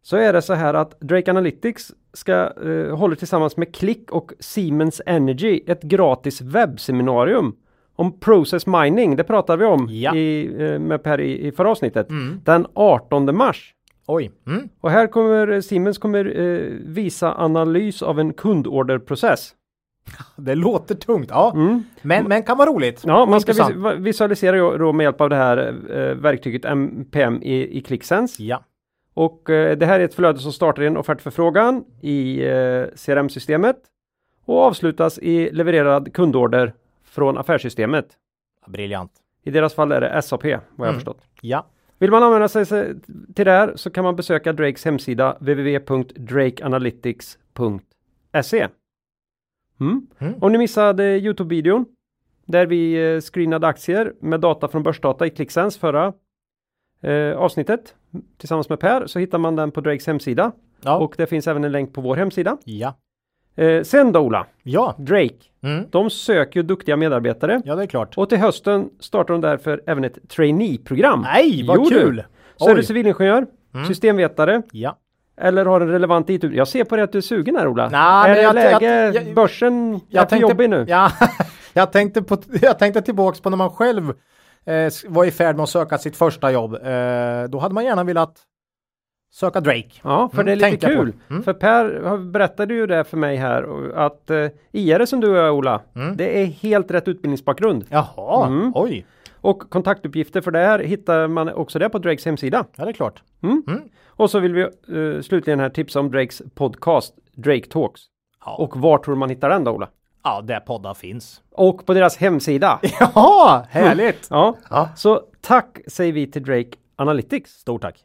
så är det så här att Drake Analytics ska eh, håller tillsammans med Click och Siemens Energy ett gratis webbseminarium om process mining. Det pratade vi om Ja. i, eh, med Per i, i förra avsnittet. Mm. Den 18 mars. Oj. Mm. Och här kommer eh, Siemens kommer eh, visa analys av en kundorderprocess. Det låter tungt. Ja, Mm. men, men kan vara roligt. Ja, man ska Intressant. visualisera då med hjälp av det här eh, verktyget MPM i, i ClickSense. Ja. Och eh, det här är ett flöde som startar i en offertförfrågan i eh, CRM-systemet och avslutas i levererad kundorder från affärssystemet. Briljant. I deras fall är det SAP, vad jag Mm. förstått. Ja. Vill man använda sig till det här så kan man besöka Drakes hemsida www.drakeanalytics.se. Mm. Mm. Om ni missade Youtube-videon där vi eh, screenade aktier med data från börsdata i ClickSense förra eh, avsnittet tillsammans med Per så hittar man den på Drakes hemsida Ja. och det finns även en länk på vår hemsida. ja. Eh, sen då Ola, Ja. Drake, Mm. de söker ju duktiga medarbetare Ja, det är klart. och till hösten startar de därför även ett trainee-program. Nej, vad Jo, du. kul! Så är Oj. du civilingenjör, Mm. systemvetare Ja. eller har en relevant IT. Jag ser på dig att du är sugen här Ola. Nej, är men det jag- läge, jag- jag- börsen är Jag för jobbig nu? Ja, jag tänkte på, jag tänkte tillbaks på när man själv eh, var i färd med att söka sitt första jobb. Eh, då hade man gärna velat söka Drake. Ja, för Mm, det är lite kul. Mm. För Per berättade ju det för mig här att eh, IR som du är Ola, Mm. det är helt rätt utbildningsbakgrund. Jaha, Mm. oj. Och kontaktuppgifter för det här hittar man också där på Drakes hemsida. Ja, det är klart. Mm. Mm. Och så vill vi eh, slutligen här tipsa om Drakes podcast Drake Talks. Ja, Och var tror man hittar den då Ola? ja där poddar finns. Och på deras hemsida. Jaha, härligt! Ja, Ja. så tack säger vi till Drake Analytics. Stort tack.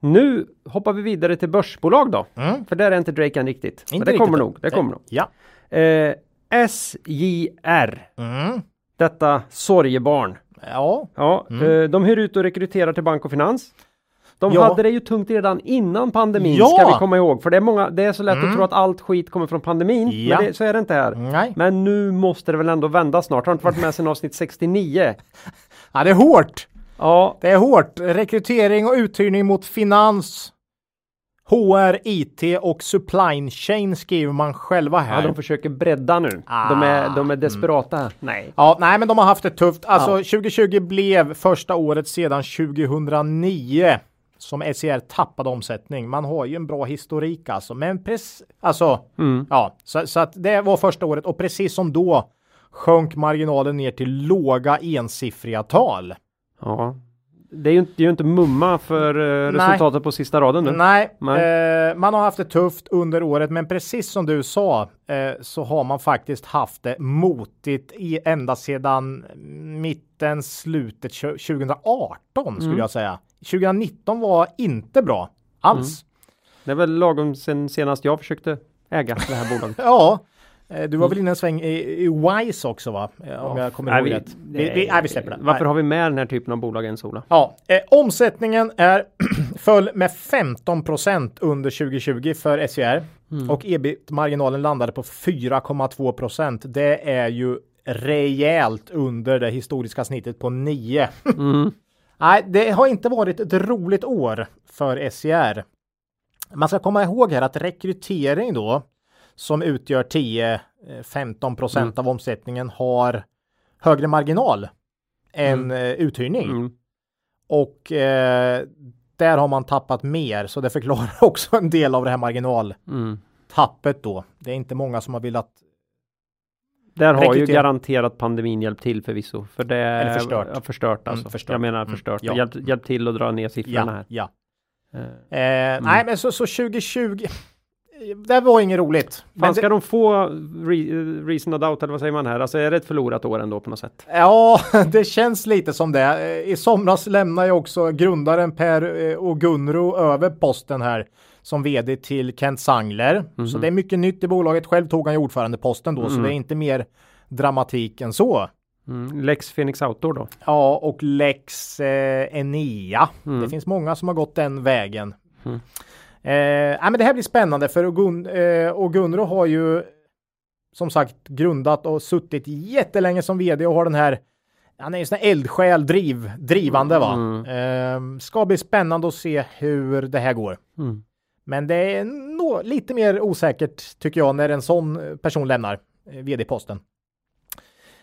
Nu hoppar vi vidare till börsbolag då. Mm. För där är inte Drake än riktigt. Men Inte det kommer riktigt nog. Det kommer nog. Ja. Eh, SJR. Mm. Detta sorgebarn. Ja, Ja, Mm. eh, de hyr ut och rekryterar till bank och finans. De Ja. hade det ju tungt redan innan pandemin Ja. ska vi komma ihåg. För det är, många, det är så lätt Mm. att tro att allt skit kommer från pandemin. Ja. Men det, så är det inte här. nej. Men nu måste det väl ändå vända snart. Har inte varit med sedan avsnitt 69. Ja, det är hårt. Ja, Det är hårt. Rekrytering och uthyrning mot finans, HR, IT och supply chain skriver man själva här. ja, de försöker bredda nu. Ah. De, är, de är desperata. här. Nej. Ja, nej, men de har haft det tufft. Alltså, Ja. 2020 blev första året sedan 2009 som SCR tappade omsättning. Man har ju en bra historik alltså, men precis, alltså, Mm. ja, så, så att det var första året och precis som då sjönk marginalen ner till låga ensiffriga tal. Ja. Det är ju inte, det är ju inte mumma för eh, Nej. resultatet på sista raden nu. Nej, Nej. Eh, man har haft det tufft under året, men precis som du sa eh, så har man faktiskt haft det motigt i ända sedan mitten, slutet tjo- 2018 skulle Mm. jag säga. 2019 var inte bra alls. Det är väl lagom sen senast jag försökte äga det här bolaget. Ja, du var väl inne en sväng i, i Wise också va? Eh, Om jag kommer Nej, ihåg vi- rätt. Vi, vi, nej, vi släpper det. Varför Nej. har vi med den här typen av bolag ens Ola? Ja, eh, omsättningen är föll med 15% under 2020 för SCR Mm. och ebit-marginalen landade på 4,2% Det är ju rejält under det historiska snittet på 9. Mm. Nej, det har inte varit ett roligt år för SCR. Man ska komma ihåg här att rekrytering då som utgör 10-15 procent Mm. av omsättningen har högre marginal än Mm. eh, uthyrning. Mm. Och eh, där har man tappat mer så det förklarar också en del av det här marginaltappet Mm. då. Det är inte många som har velat Där har ju garanterat pandemin hjälpt till förvisso. För det Eller förstört. Ja, förstört Mm, alltså. förstört. Jag menar Mm, förstört. ja. Hjälpt, hjälpt till att dra ner siffrorna Ja, här. ja. Eh, Eh, Nej, men så, så 2020. Det var inget roligt. Men ska det, de få re, reason of doubt eller vad säger man här? Alltså är det ett förlorat år ändå på något sätt? Ja, det känns lite som det. I somras lämnade jag också grundaren Per eh, och Gunro över posten här som vd till Kent Sangler. Så det är mycket nytt i bolaget. Själv tog han ju ordförandeposten då, så det är inte mer dramatik än så. Mm. Lex Phoenix Outdoor då? Ja, och Lex eh, Enea. Mm. Det finns många som har gått den vägen. Eh, ja, men det här blir spännande för Gun, eh, och Gunro har ju som sagt grundat och suttit jättelänge som vd och har den här han är ju sån här eldsjäl, driv, drivande va. Eh, ska bli spännande att se hur det här går. Mm. Men det är nå- lite mer osäkert tycker jag när en sån person lämnar eh, vd-posten.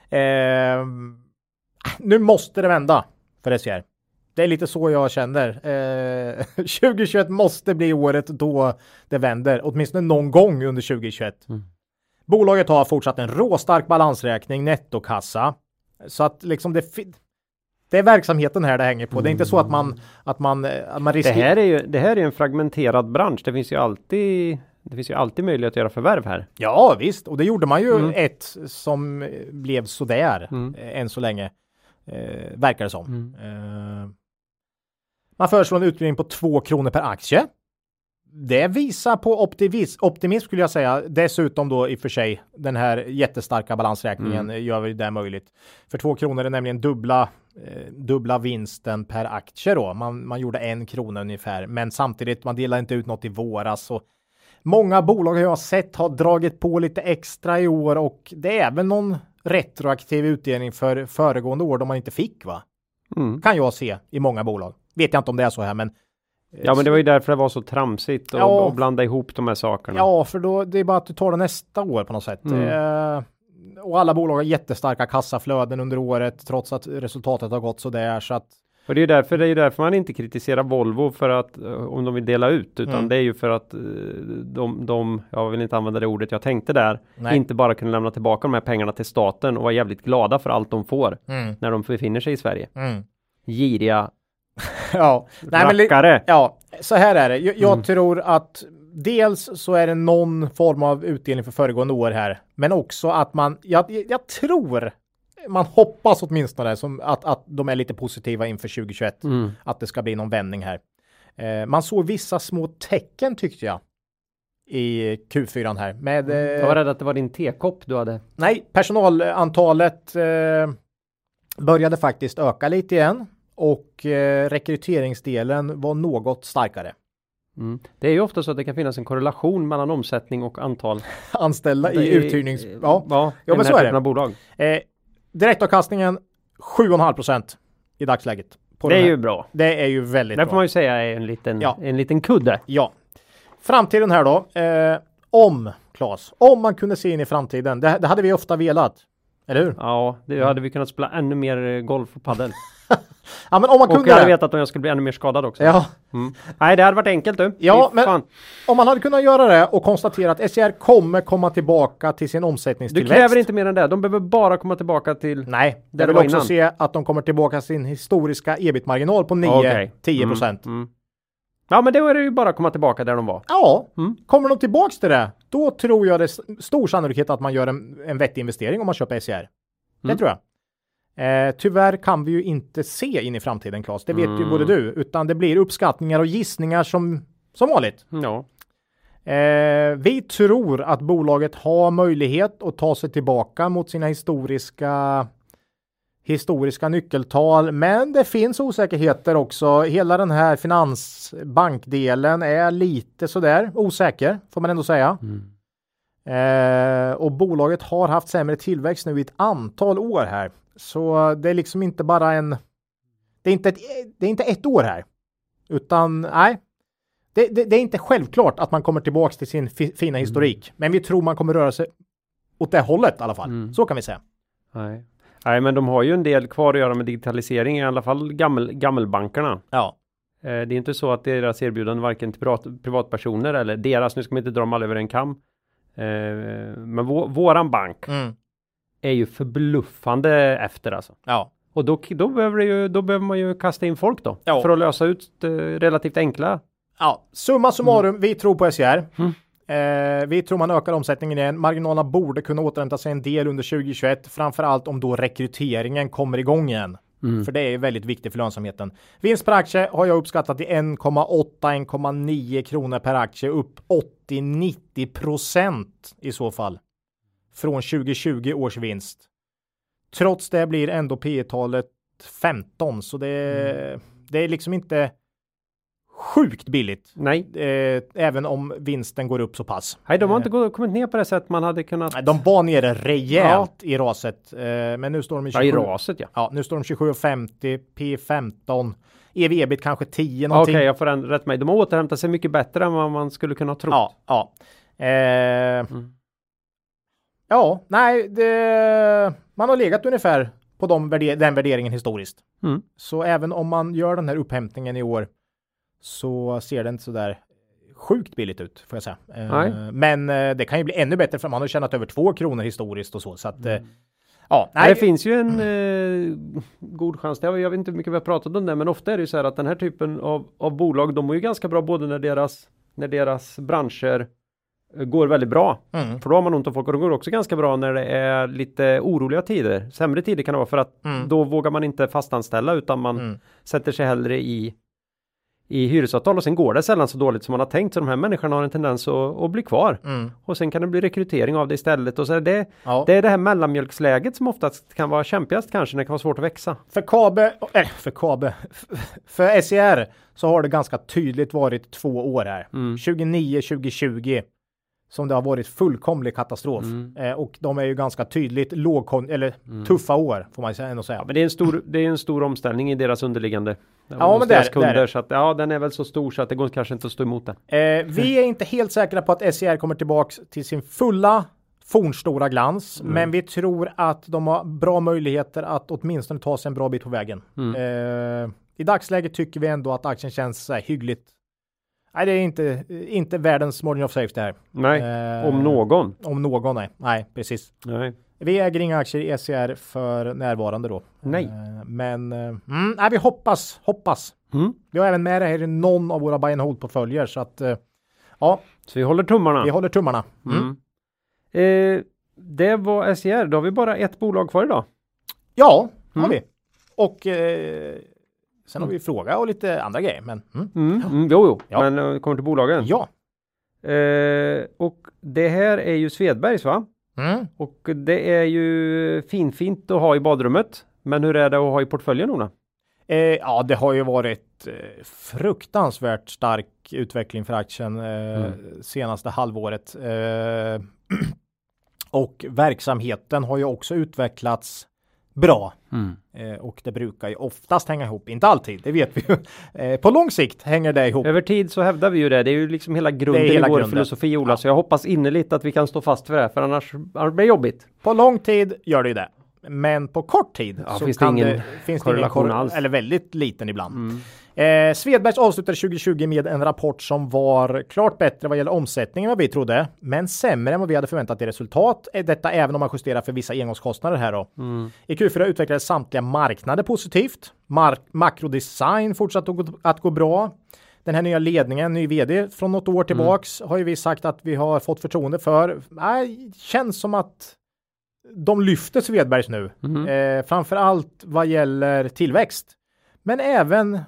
Eh, nu måste det vända för SCR. Det är lite så jag känner. Eh, 2021 måste bli året då det vänder, åtminstone någon gång under 2021. Mm. Bolaget har fortsatt en råstark balansräkning, nettokassa. Så att liksom det, det är verksamheten här det hänger på. Det är inte så att man, att man, eh, att man Det riskerar. här är ju det här är en fragmenterad bransch. Det finns ju alltid det finns ju alltid möjlighet att göra förvärv här. Ja visst, och det gjorde man ju Mm. ett som blev sådär Mm. eh, än så länge. Eh, verkar det som. Mm. Eh, man föreslår en utdelning på 2 kronor per aktie. Det visar på optimism, optimism skulle jag säga. Dessutom då i och för sig den här jättestarka balansräkningen Mm. gör det möjligt. För 2 kronor är nämligen dubbla, eh, dubbla vinsten per aktie då. Man, man gjorde en krona ungefär, men samtidigt man delar inte ut något i våras. Och många bolag har jag sett har dragit på lite extra i år och det är väl någon retroaktiv utdelning för föregående år då man inte fick va? Mm. Kan jag se i många bolag. Vet jag inte om det är så här men Ja men det var ju därför det var så tramsigt och, Ja. och blanda ihop de här sakerna. Ja, för då det är bara att du tar det nästa år på något sätt. Mm. Eh, och alla bolag har jättestarka kassaflöden under året trots att resultatet har gått så där så att Och det är ju därför, det är därför man inte kritiserar Volvo för att eh, om de vill dela ut utan Mm. det är ju för att eh, de, de, jag vill inte använda det ordet jag tänkte där, Nej. inte bara kunna lämna tillbaka de här pengarna till staten och vara jävligt glada för allt de får mm, när de befinner sig i Sverige. mm. Giriga ja, nej, men ja, så här är det. Jag, jag Mm. tror att dels så är det någon form av utdelning för föregående år här, men också att man, jag, jag tror, man hoppas åtminstone som att, att de är lite positiva inför 2021. Mm. att det ska bli någon vändning här. Eh, man såg vissa små tecken tyckte jag i Q4 här med eh, Jag var rädd att det var din tekopp du hade. nej, personalantalet eh, började faktiskt öka lite igen och eh, rekryteringsdelen var något starkare. Mm. Det är ju ofta så att det kan finnas en korrelation mellan omsättning och antal. Anställda Det i är- uthyrnings... Ja. ja, Ja, men så är det. bolag. Eh, direktavkastningen 7,5 procent i dagsläget. Det är här. ju bra. det är ju väldigt Det bra. får man ju säga är en liten, Ja. en liten kudde. Ja. Framtiden här då. Eh, om, Claes, om man kunde se in i framtiden. Det, det hade vi ofta velat. Eller hur? Ja, det hade vi kunnat spela ännu mer eh, golf och padel. Ja, men om man Och kunde jag hade det. vetat om jag skulle bli ännu mer skadad också. Ja, Mm. Nej, det hade varit enkelt du. Ja, Fy men- fan. om man hade kunnat göra det och konstatera att SCR kommer komma tillbaka till sin Du omsättningstillväxt. kräver inte mer än det. De behöver bara komma tillbaka till... Nej, det jag vill var också innan. se att de kommer tillbaka till sin historiska ebit-marginal på 9-10 Okej. procent. Mm, mm. Ja, men då är det ju bara att komma tillbaka där de var. Ja, Mm. kommer de tillbaks till det, då tror jag det är stor sannolikhet att man gör en, en vettig investering om man köper SCR. Det Mm. tror jag. Eh, tyvärr kan vi ju inte se in i framtiden, Claes. Det vet ju Mm. både du, utan det blir uppskattningar och gissningar som, som vanligt. Ja. Eh, vi tror att bolaget har möjlighet att ta sig tillbaka mot sina historiska historiska nyckeltal, men det finns osäkerheter också. Hela den här finansbankdelen är lite sådär osäker, får man ändå säga. Mm. Eh, och bolaget har haft sämre tillväxt nu i ett antal år här. Så det är liksom inte bara en det är inte ett, det är inte ett år här, utan nej. Det, det, det är inte självklart att man kommer tillbaks till sin fi, fina historik, men vi tror man kommer röra sig åt det hållet i alla fall. Mm. Så kan vi säga. Nej. Nej, men de har ju en del kvar att göra med digitalisering, i alla fall gammel, gammelbankerna. Ja, Eh, det är inte så att deras erbjudande varken till privat, privatpersoner eller deras, nu ska man inte dra dem alla över en kam. Eh, men vå, våran bank mm. är ju förbluffande efter alltså. ja, Och då, då, behöver ju, då behöver man ju kasta in folk då. Ja. För att lösa ut eh, relativt enkla. ja. Summa summarum, Mm. vi tror på SCR. Eh, vi tror man ökar omsättningen igen. Marginalerna borde kunna återhämta sig en del under 2021, framförallt om då rekryteringen kommer igång igen. Mm. För det är väldigt viktigt för lönsamheten. Vinst per aktie har jag uppskattat till 1,8-1,9 kronor per aktie upp 80-90 procent i så fall. Från 2020 års vinst. Trots det blir ändå P talet 15 så det, är- det är liksom inte sjukt billigt. Nej, Eh, även om vinsten går upp så pass. Nej de har inte gå- kommit ner på det sätt man hade kunnat. Nej, De var nere rejält i raset, eh, men nu står de i Ja, 27. i raset ja. Ja, nu står de 27,50, P15, EV-ebit kanske 10 Okej, någonting. jag får rätt mig. De har återhämtat sig mycket bättre än vad man skulle kunna tro. Ja, ja. Eh, Mm. Ja, nej, det, man har legat ungefär på de värde, den värderingen historiskt. Mm. Så även om man gör den här upphämtningen i år så ser det inte så där sjukt billigt ut får jag säga. Eh, Nej. Men eh, det kan ju bli ännu bättre för man har tjänat över två kronor historiskt och så. Så att, eh, Mm. ja, Nej. Det finns ju en eh, god chans. Jag vet inte hur mycket vi har pratat om det, men ofta är det ju så här att den här typen av, av bolag, de är ju ganska bra både när deras, när deras branscher eh, går väldigt bra. Mm, För då har man ont om folk och de går också ganska bra när det är lite oroliga tider. Sämre tider kan det vara för att Mm. då vågar man inte fastanställa utan man mm, sätter sig hellre i i hyresavtal och sen går det sällan så dåligt som man har tänkt så de här människorna har en tendens att, att bli kvar mm. och sen kan det bli rekrytering av det istället och så är det, Ja. det är det här mellanmjölksläget som oftast kan vara kämpigast kanske när det kan vara svårt att växa. För Kabe, äh, för Kabe, för SCR så har det ganska tydligt varit två år här. Mm. 29, 2020 som det har varit fullkomlig katastrof. Mm. Eh, och de är ju ganska tydligt lågkon eller tuffa år får man ändå säga. Ja, men det är en stor, det är en stor omställning i deras underliggande. Ja, men deras det, det är kunder det. så att ja, den är väl så stor så att det går kanske inte att stå emot den. Eh, vi är inte helt säkra på att SCR kommer tillbaks till sin fulla fornstora glans, Mm. men vi tror att de har bra möjligheter att åtminstone ta sig en bra bit på vägen. Mm. Eh, I dagsläget tycker vi ändå att aktien känns så här hyggligt. Nej, det är inte, inte världens margin of safety här. Nej, Eh, om någon. Om någon, nej. Nej, precis. Nej. Vi äger inga aktier i SCR för närvarande då. Nej. Eh, men eh, mm, nej, vi hoppas, hoppas. Mm. Vi har även med det här i någon av våra buy and hold portföljer så att eh, ja, Så vi håller tummarna. vi håller tummarna. Mm. Mm. Eh, det var SCR, då har vi bara ett bolag kvar idag. Ja, har Mm. vi. Och eh, sen har vi fråga och lite andra grejer. Men mm. Mm. Mm, jo, jo. Ja. men eh, kommer till bolagen. ja. Eh, och det här är ju Svedbergs va? Mm. Och det är ju finfint att ha i badrummet. Men hur är det att ha i portföljen Ola? Eh, ja, det har ju varit eh, fruktansvärt stark utveckling för aktien eh, senaste halvåret. Eh, och verksamheten har ju också utvecklats bra. Eh, och det brukar ju oftast hänga ihop, inte alltid, det vet vi ju. Eh, på lång sikt hänger det ihop. Över tid så hävdar vi ju det. Det är ju liksom hela grunden hela i vår grunden. filosofi Ola. Så jag hoppas innerligt att vi kan stå fast för det. För annars, blir det jobbigt. På lång tid gör det ju det. Men på kort tid Ja, så finns det ingen det, finns det ingen korrelation kor- alls. Mm. eller väldigt liten ibland. Eh, Svedbergs avslutade 2020 med en rapport som var klart bättre vad gäller omsättningen än vad vi trodde, men sämre än vad vi hade förväntat i resultat. Eh, Detta även om man justerar för vissa engångskostnader här då. Mm. I Q4 utvecklades samtliga marknader positivt. Mark makrodesign fortsatte att gå, att gå bra. Den här nya ledningen, ny vd från något år tillbaks, har ju vi sagt att vi har fått förtroende för. Nej, känns som att de lyfter Svedbergs nu. Eh, framför allt vad gäller tillväxt. Men även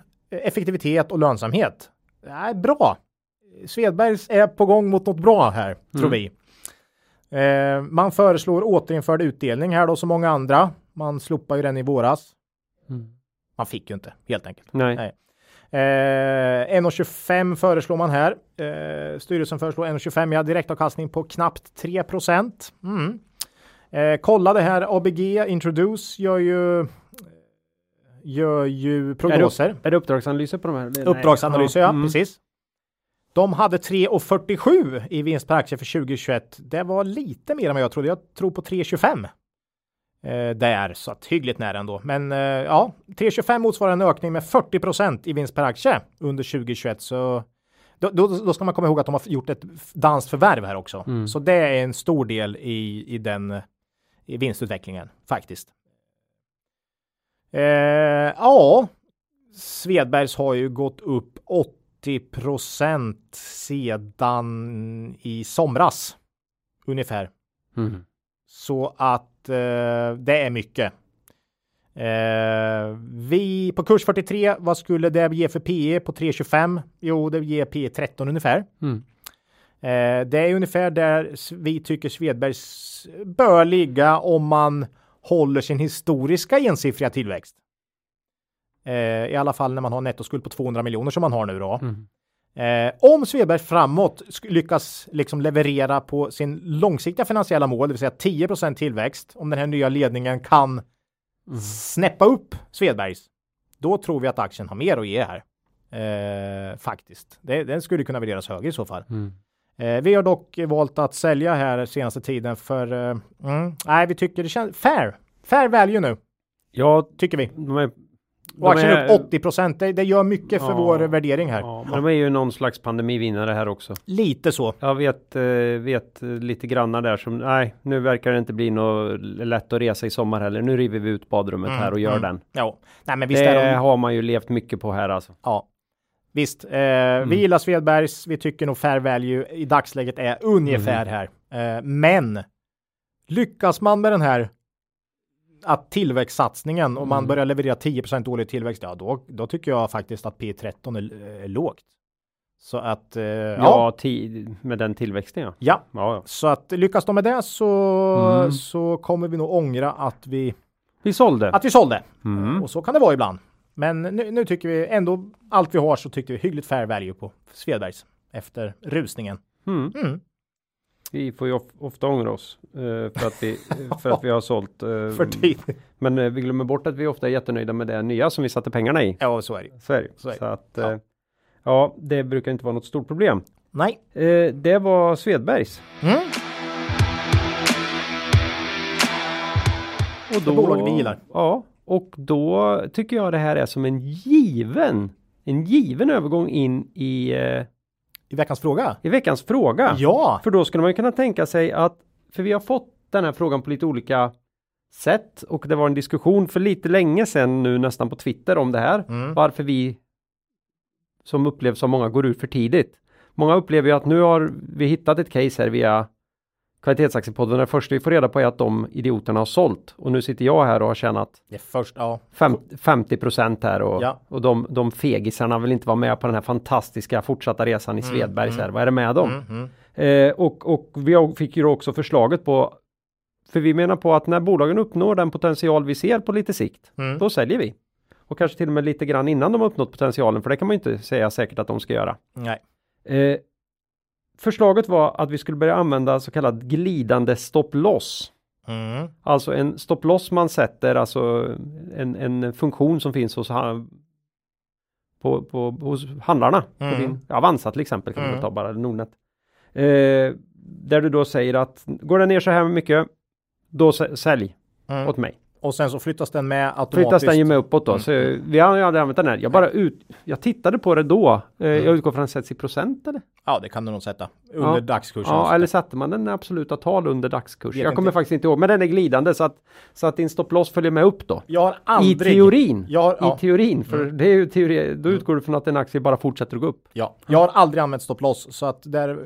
effektivitet och lönsamhet. Nej, bra. Svedbergs är på gång mot något bra här, tror vi. Eh, man föreslår återinförd utdelning här då som många andra. Man slopar ju den i våras. Man fick ju inte, helt enkelt. Nej. Nej. Eh, 1,25 föreslår man här. Eh, styrelsen föreslår 1,25 ja, direktavkastning på knappt 3 procent. Mm. Eh, kolla det här ABG Introduce gör ju gör ju prognoser. Är det, är det uppdragsanalyser på de här? Nej. Uppdragsanalyser, ja, Mm. precis. De hade 3,47 i vinst per aktie för 2021. Det var lite mer än vad jag trodde. Jag tror på 3,25. Eh, där, så att hyggligt nära ändå. Men eh, ja, 3,25 motsvarar en ökning med 40 procent i vinst per aktie under 2021. Så då, då, då ska man komma ihåg att de har gjort ett danskt förvärv här också. Mm. Så det är en stor del i, i den i vinstutvecklingen faktiskt. Eh, ja, Svedbergs har ju gått upp 80 procent sedan i somras ungefär. Mm. Så att eh, det är mycket. Eh, vi på kurs 43, vad skulle det ge för PE på 3,25? Jo, det ger PE 13 ungefär. Mm. Eh, det är ungefär där vi tycker Svedbergs bör ligga om man håller sin historiska ensiffriga tillväxt. Eh, I alla fall när man har nettoskuld på 200 miljoner som man har nu då. Mm. Eh, om Svedberg framåt lyckas liksom leverera på sin långsiktiga finansiella mål, det vill säga 10% tillväxt, om den här nya ledningen kan Mm. snäppa upp Svedbergs, då tror vi att aktien har mer att ge här. Eh, faktiskt. Det, den skulle kunna värderas högre i så fall. Mm. Eh, vi har dock valt att sälja här senaste tiden för eh, mm, nej, vi tycker det känns fair. Fair value nu Ja, tycker vi. de är, Och aktien är- upp 80 det, det gör mycket för Ja. vår värdering här. Ja, men de är ju någon slags pandemivinnare här också. Lite så. Jag vet, eh, vet lite grannar där som, nej, nu verkar det inte bli något lätt att resa i sommar heller. Nu river vi ut badrummet här och gör mm. den. Ja, nej, men visst Det är de. har man ju levt mycket på här alltså. Ja, visst. Eh, Mm. Vi gillar Svedbergs. Vi tycker nog fair value i dagsläget är ungefär Mm. här. Eh, men lyckas man med den här att tillväxtsatsningen och man Mm. börjar leverera 10% årlig tillväxt, ja då, då tycker jag faktiskt att P13 är, är lågt. Så att, eh, ja. Ja, med den tillväxten ja. ja. ja. ja. Så att lyckas de med det så, Mm. så kommer vi nog ångra att vi, Vi sålde. att vi sålde. Mm. Och så kan det vara ibland. Men nu, nu tycker vi ändå allt vi har så tycker vi hyggligt fair value på Svedbergs efter rusningen. Mm. Mm. Vi får ju of- ofta ångra oss eh, för, att vi, för att vi har sålt. eh, För tidigt. Men eh, vi glömmer bort att vi ofta är jättenöjda med det nya som vi satte pengarna i. Ja, så är det. Så är det. Så är det. Så att, Ja. ja. det brukar inte vara något stort problem. Nej. Det var Svedbergs. Mm. Och Det bolag vi gillar. Ja, och då tycker jag det här är som en given, en given övergång in i, eh, I veckans fråga. i veckans fråga. Ja. För då skulle man ju kunna tänka sig att, för vi har fått den här frågan på lite olika sätt och det var en diskussion för lite länge sedan nu nästan på Twitter om det här. Mm. Varför vi som upplevs av många går ur för tidigt. Många upplever ju att nu har vi hittat ett case här via kvalitetsaktiepodden. Det första vi får reda på är att de idioterna har sålt och nu sitter jag här och har tjänat först, ja. fem, 50 procent här och, Ja. och de, de fegisarna vill inte vara med på den här fantastiska fortsatta resan i Svedbergs här. Vad är det med dem? Mm, mm. Eh, och, och vi fick ju också förslaget på för vi menar på att när bolagen uppnår den potential vi ser på lite sikt, Mm. då säljer vi. Och kanske till och med lite grann innan de har uppnått potentialen, för det kan man ju inte säga säkert att de ska göra. Nej. Eh, förslaget var att vi skulle börja använda så kallad glidande stop loss. Mm. Alltså en stop loss man sätter, alltså en, en funktion som finns hos, på, på, hos handlarna. Mm. På din, Avanza till exempel kan Mm. du ta bara, Nordnet. Eh, där du då säger att går den ner så här mycket, då sä- sälj Mm. åt mig. Och sen så flyttas den med automatiskt. Flyttas den ju med uppåt då. Mm. Så vi har ju aldrig använt den här. Jag bara ut, jag tittade på det då. Eh, Mm. Jag utgår från att den sätts i procent eller? Ja, det kan du nog sätta. Under Ja. dagskursen. Ja, eller satte man den i absoluta tal under dagskurs? Vet Jag kommer faktiskt inte ihåg, men den är glidande så att, så att din stop loss följer med upp då. Jag har aldrig... I teorin. Jag har, ja, Mm. I teorin, för det är ju teori, då utgår du från att en aktie bara fortsätter att gå upp. ja, jag har aldrig använt stop loss. Så att där...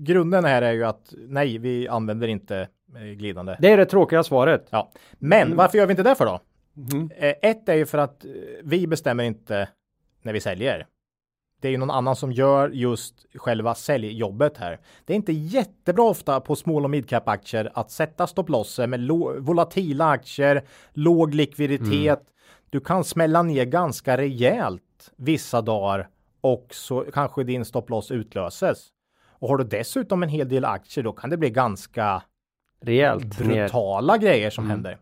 Grunden här är ju att nej, vi använder inte glidande. Det är det tråkiga svaret. Ja. Men varför gör vi inte det för då? Mm. Eh, Ett är ju för att eh, vi bestämmer inte när vi säljer. Det är ju någon annan som gör just själva säljjobbet här. Det är inte jättebra ofta på small och midcap aktier att sätta stopplosser med volatila aktier, låg likviditet. Du kan smälla ner ganska rejält vissa dagar och så kanske din stopploss utlöses. Och har du dessutom en hel del aktier då kan det bli ganska Rejält ner. brutala grejer som händer.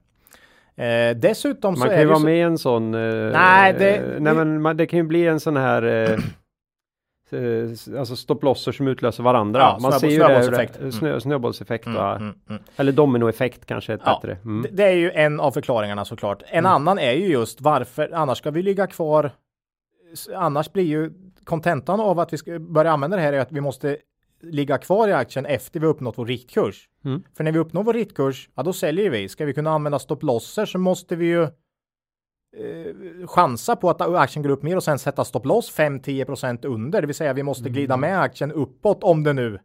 Eh, dessutom Man så kan är ju vara så, med i en sån... eh, Nej, det- eh, nej men man, det kan ju bli en sån här... eh, eh, Alltså stopplosser som utlöser varandra. Ja, man ser ju snöbollseffekt. det, Mm. snö, snöbollseffekt va? mm, mm. Eller dominoeffekt kanske är Ja, bättre. Mm. Det, det är ju en av förklaringarna såklart. En annan är ju just varför, annars ska vi ligga kvar. Annars blir ju kontentan av att vi ska börja använda det här är att vi måste ligga kvar i aktien efter vi uppnått vår riktkurs. Mm. För när vi uppnår vår riktkurs, ja då säljer vi. Ska vi kunna använda stopplosser så måste vi ju eh, chansa på att aktien går upp mer och sen sätta stopploss 5-10% under. Det vill säga vi måste glida Mm. med aktien uppåt om det nu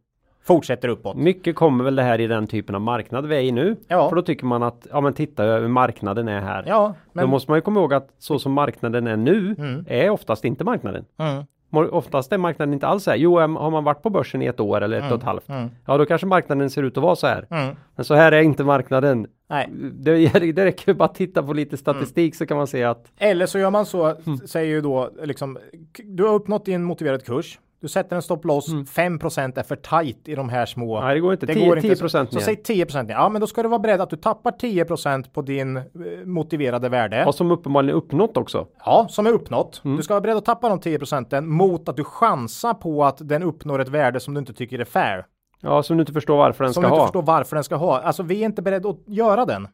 fortsätter uppåt. Mycket kommer väl det här i den typen av marknad vi är i nu. Ja. För då tycker man att, ja men titta hur marknaden är här. Ja, men... Då måste man ju komma ihåg att så som marknaden är nu Mm. är oftast inte marknaden. Mm, Oftast är marknaden inte alls så här. Jo, har man varit på börsen i ett år eller ett och ett halvt. mm, Ja, då kanske marknaden ser ut att vara så här. mm. Men så här är inte marknaden. Nej. Det, det räcker ju bara att titta på lite statistik så kan man se att Eller så gör man så, Mm. säger ju då liksom, du har uppnått din motiverad kurs. Du sätter en stopploss, 5% är för tight i de här små. Mm. nej, det går inte. Det 10, går inte. 10 Så, procent så ner. säg 10% ner. Ja, men då ska du vara beredd att du tappar 10% på din eh, motiverade värde. Och som uppenbarligen uppnått också. Ja, som är uppnått. Mm. Du ska vara beredd att tappa de 10% mot att du chansar på att den uppnår ett värde som du inte tycker är fair. Ja, som du inte förstår varför den Som ska du inte ha. förstår varför den ska ha. Alltså vi är inte beredda att göra den.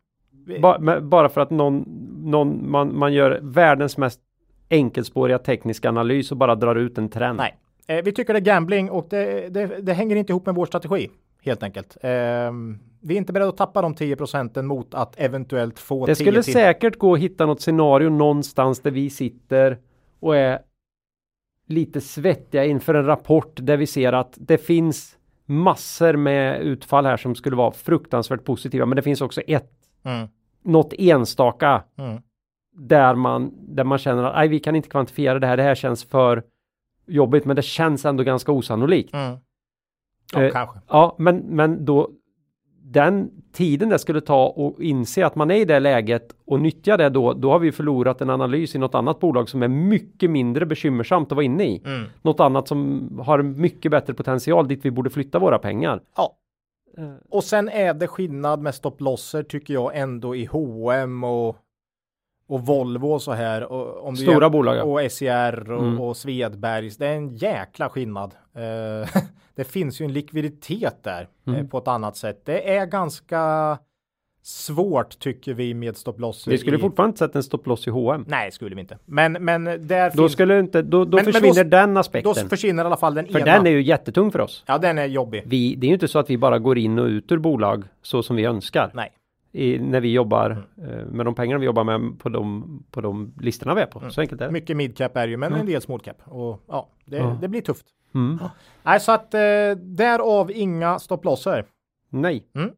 Vi- bara för att någon, någon man, man gör världens mest enkelspåriga tekniska analys och bara drar ut en trend. Nej, eh, vi tycker det är gambling och det, det, det hänger inte ihop med vår strategi helt enkelt. Ehm, vi är inte beredda att tappa de 10 procenten mot att eventuellt få Det 10 skulle säkert gå att hitta något scenario någonstans där vi sitter och är lite svettiga inför en rapport där vi ser att det finns massor med utfall här som skulle vara fruktansvärt positiva. Men det finns också ett, Mm, något enstaka mm, där man, där man känner att nej, vi kan inte kvantifiera det här. Det här känns för jobbigt, men det känns ändå ganska osannolikt. mm. Ja, Eh, kanske. Ja, men, men då den tiden det skulle ta och inse att man är i det läget och nyttja det då, då har vi förlorat en analys i något annat bolag som är mycket mindre bekymmersamt att vara inne i. Mm. Något annat som har mycket bättre potential dit vi borde flytta våra pengar. Ja. Eh, Och sen är det skillnad med stopplosser tycker jag ändå i H&M och och Volvo och så här. Och, om du Stora bolag, ja. Och SCR och, Mm. och Svedbergs. Det är en jäkla skillnad. Eh, det finns ju en likviditet där eh, Mm. på ett annat sätt. Det är ganska svårt tycker vi med stopplosser. Vi skulle i... fortfarande inte sätta en stopploss i H&M. Nej, skulle vi inte. Men, men där Då finns... skulle inte, då, då Men- men försvinner då- den Då aspekten. försvinner i alla fall den För ena. den är ju jättetung för oss. Ja, den är jobbig. Vi, det är ju inte så att vi bara går in och ut ur bolag så som vi önskar. Nej. I, när vi jobbar Mm. eh, med de pengarna vi jobbar med på de, på de listorna vi är på. Så enkelt är det. Mycket midcap är ju, men en del smallcap. Och ja, det, Ja. det blir tufft. Mm. Nej, så att eh, därav inga stopplosser. Nej. Mm.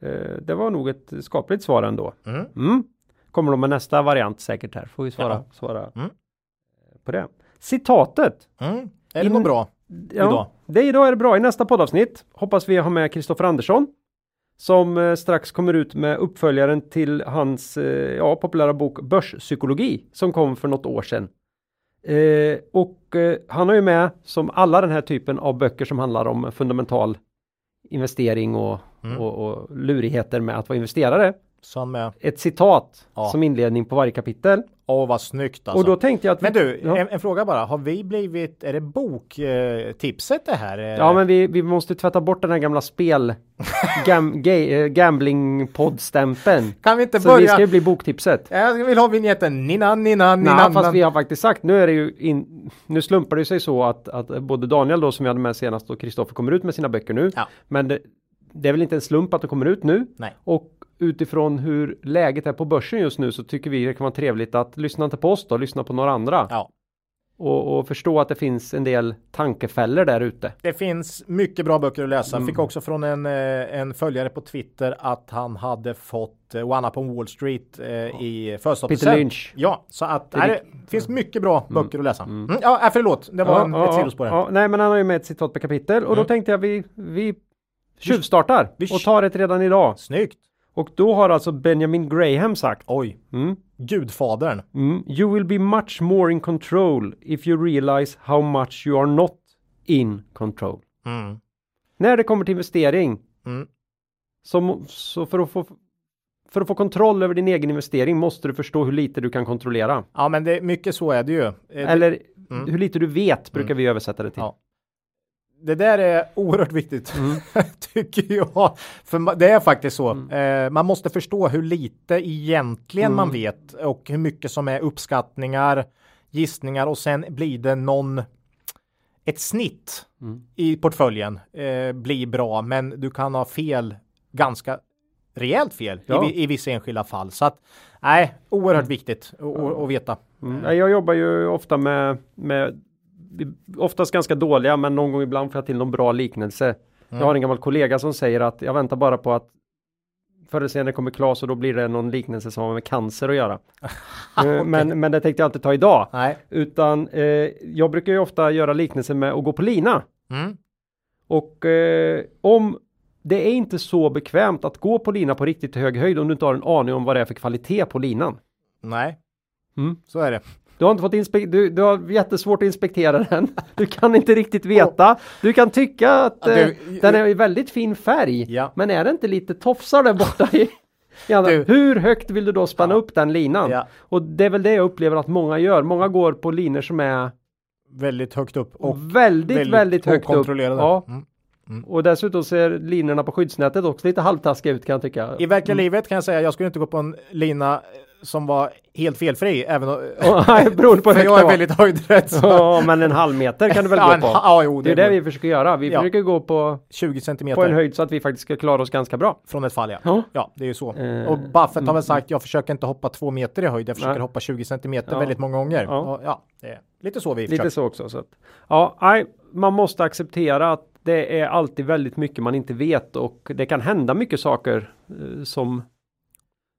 Eh, det var nog ett skapligt svar ändå. Mm. Mm. Kommer de med nästa variant säkert här. Får vi svara, Ja. svara Mm. på det. Citatet. Mm. Är det något bra? Ja, Idag. Det idag är det bra. I nästa poddavsnitt hoppas vi ha med Kristoffer Andersson. Som eh, strax kommer ut med uppföljaren till hans eh, ja, populära bok Börspsykologi som kom för något år sedan. Eh, och eh, han har ju med som alla den här typen av böcker som handlar om fundamental investering och, Mm. och, och lurigheter med att vara investerare. Som är, Ett citat Ja. som inledning på varje kapitel. åh vad snyggt alltså. Och då tänkte jag att vi, Men du, ja, en, en fråga bara. Har vi blivit, är det boktipset det här? Eh, ja men vi, vi måste tvätta bort den här gamla spel gam, eh, gambling poddstämpeln. Kan vi inte Så vi börja? ska ju bli boktipset. Jag vill ha vignetten Nina, Nina, Nina. Nej, fast vi har faktiskt sagt, nu är det ju in, nu slumpar det sig så att, att både Daniel då som vi hade med senast och Kristoffer kommer ut med sina böcker nu. Ja. Men det, det är väl inte en slump att de kommer ut nu. Nej. Och utifrån hur läget är på börsen just nu så tycker vi det kan vara trevligt att lyssna inte på oss då, lyssna på några andra. Ja. Och, och förstå att det finns en del tankefällor där ute. Det finns mycket bra böcker att läsa. Mm. Fick också från en, eh, en följare på Twitter att han hade fått eh, One Up on Wall Street eh, i förstapelsen. Peter Lynch. Ja, så att Det är det finns mycket bra böcker att läsa. Mm. Ja, äh, förlåt, det var en, ett sidospår. ja, nej men han har ju med ett citat per kapitel och då Mm. tänkte jag vi, vi tjuvstartar och tar ett redan idag. Snyggt. Och då har alltså Benjamin Graham sagt Oj, mm, Gudfadern. mm, You will be much more in control if you realize how much you are not in control. Mm. När det kommer till investering Mm. så, så för att få för att få kontroll över din egen investering måste du förstå hur lite du kan kontrollera. Ja, men det, mycket så är det ju. Eh, Eller hur lite du vet brukar vi översätta det till. Ja. Det där är oerhört viktigt, Mm. tycker jag. För det är faktiskt så. Eh, man måste förstå hur lite egentligen man Mm. vet och hur mycket som är uppskattningar, gissningar och sen blir det någon ett snitt Mm. i portföljen eh, blir bra, men du kan ha fel ganska rejält fel Ja. i, i vissa enskilda fall. Så att nej, oerhört viktigt att- veta. Mm. Nej, Jag jobbar ju ofta med, med oftast ganska dåliga men någon gång ibland får jag till någon bra liknelse. Jag har en gammal kollega som säger att jag väntar bara på att förr eller senare kommer Klas och då blir det någon liknelse som har med cancer att göra. Eh, men, men det tänkte jag inte ta idag. Nej. Utan eh, jag brukar ju ofta göra liknelser med att gå på lina. Mm. Och eh, om det är inte så bekvämt att gå på lina på riktigt hög höjd om du inte har en aning om vad det är för kvalitet på linan. Nej, Mm. så är det. Du har inte fått inspek- du, du har jättesvårt att inspektera den. Du kan inte riktigt veta. Du kan tycka att Ja, eh, du- den är i väldigt fin färg. Ja. Men är det inte lite tofsar där borta i? Ja, Du- hur högt vill du då spänna upp den linan? Ja. Och det är väl det jag upplever att många gör. Många går på linor som är Väldigt högt upp. Och väldigt, väldigt, högt upp. Ja. Mm. Och dessutom ser linorna på skyddsnätet också lite halvtaskiga ut kan jag tycka. I verkliga livet kan jag säga, jag skulle inte gå på en lina som var helt felfri, även om, beroende på hur jag det är väldigt höjdrädd. så- Ja, men en halv meter kan du väl gå på? ja, jo, Det är det, det går. vi försöker göra. Vi Ja. försöker gå på, 20 på centimeter en höjd så att vi faktiskt ska klara oss ganska bra. från ett fall, ja. Ja. Ja, det är ju så. Eh, och Buffett har väl sagt, jag försöker inte hoppa två meter i höjd, jag försöker Nej. hoppa 20 centimeter Ja. väldigt många gånger. Ja. Ja, det är lite så vi Lite försöker. så också. Så att, ja, nej, man måste acceptera att det är alltid väldigt mycket man inte vet och det kan hända mycket saker eh, som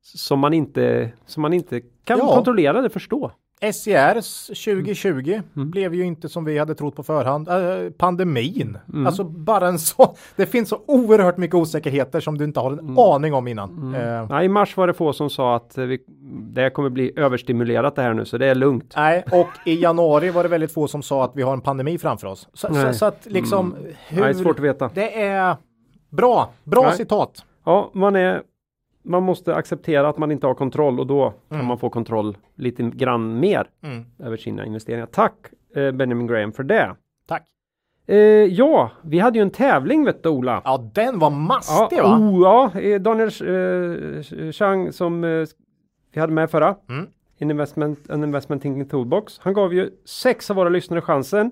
som man inte som man inte kan Ja. kontrollera eller förstå. SCRs 2020 Mm. blev ju inte som vi hade trott på förhand. Eh, pandemin, Mm. alltså bara en så. Det finns så oerhört mycket osäkerheter som du inte har en Mm. aning om innan. Eh, Nej, I mars var det få som sa att eh, vi, det kommer bli överstimulerat det här nu så det är lugnt. Nej, och i januari var det väldigt få som sa att vi har en pandemi framför oss. Så, så, så att liksom hur... Nej, svårt att veta. Det är bra, bra Nej. citat. Ja, man är man måste acceptera att man inte har kontroll och då kan Mm. man få kontroll lite grann mer Mm. över sina investeringar. Tack eh, Benjamin Graham för det. Tack. Eh, ja, vi hade ju en tävling vet du Ola. Ja, den var mastig ja, va? Oh, ja, eh, Daniel eh, Chang som eh, vi hade med förra. Mm. En investment, en investment thinking toolbox. Han gav ju sex av våra lyssnare chansen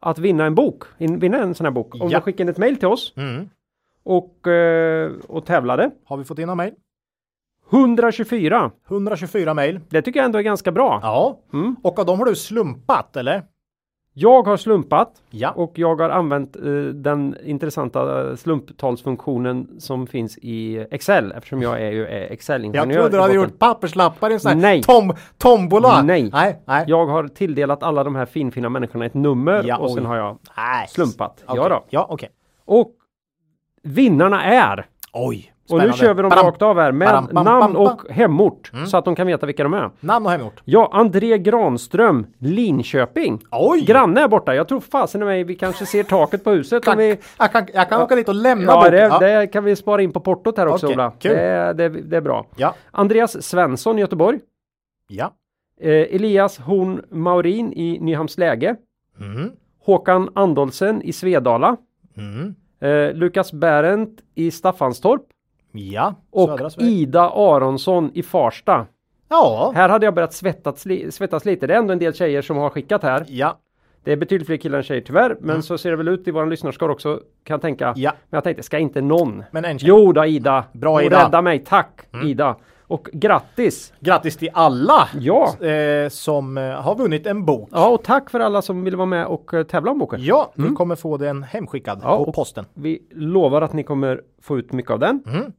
att vinna en bok. In, vinna en sån här bok. Om Ja. de skickar in ett mail till oss Mm. Och, eh, och tävlade. Har vi fått in några mejl? 124. 124 mejl. Det tycker jag ändå är ganska bra. Ja. Mm. Och av dem har du slumpat eller? Jag har slumpat Ja. och jag har använt eh, den intressanta eh, slumptalsfunktionen som finns i Excel eftersom jag är ju eh, Excel-ingenjör. Jag trodde du hade gjort papperslappar i en sån Nej. tom, tombola. Nej. Nej. Nej. Jag har tilldelat alla de här finfina människorna ett nummer Ja, och sen oj. har jag Nej. slumpat. Okej. Ja då. Ja, okej. Och vinnarna är Oj. och nu kör vi dem Badam. rakt av här med Badam, bam, namn bam, bam. och hemort så att de kan veta vilka de är. Namn och hemort. Ja, André Granström, Linköping. Oj. Granne är borta. Jag tror fasen i mig vi kanske ser taket på huset. Om vi... Jag kan, jag kan åka dit och lämna Ja, det, ja. det kan vi spara in på portot här också Okej, Ola. kul. Det, det, det är bra. Ja. Andreas Svensson, Göteborg. Ja. Eh, Elias Horn Maurin i Nyhamnsläge. Mm. Håkan Andolsen i Svedala. Mm. Eh, Lukas Bärent i Staffanstorp. Ja. Och. Ida Aronsson i Farsta. Ja. Här hade jag börjat svettas, svettas lite. Det är ändå en del tjejer som har skickat här. Ja. Det är betydligt fler killar än tjejer tyvärr. Men så ser det väl ut i våran lyssnarskar också kan jag tänka. Mm. Ja. Men jag tänkte, ska inte någon? Men en tjej. Jo då Ida. Bra, Ida. Mm. Rädda mig, tack Ida. Och grattis! Grattis till alla Ja. eh, som eh, har vunnit en bok. Ja, och tack för alla som ville vara med och eh, tävla om boken. Ja, ni kommer få den hemskickad Ja, på posten. Vi lovar att ni kommer få ut mycket av den. Mm.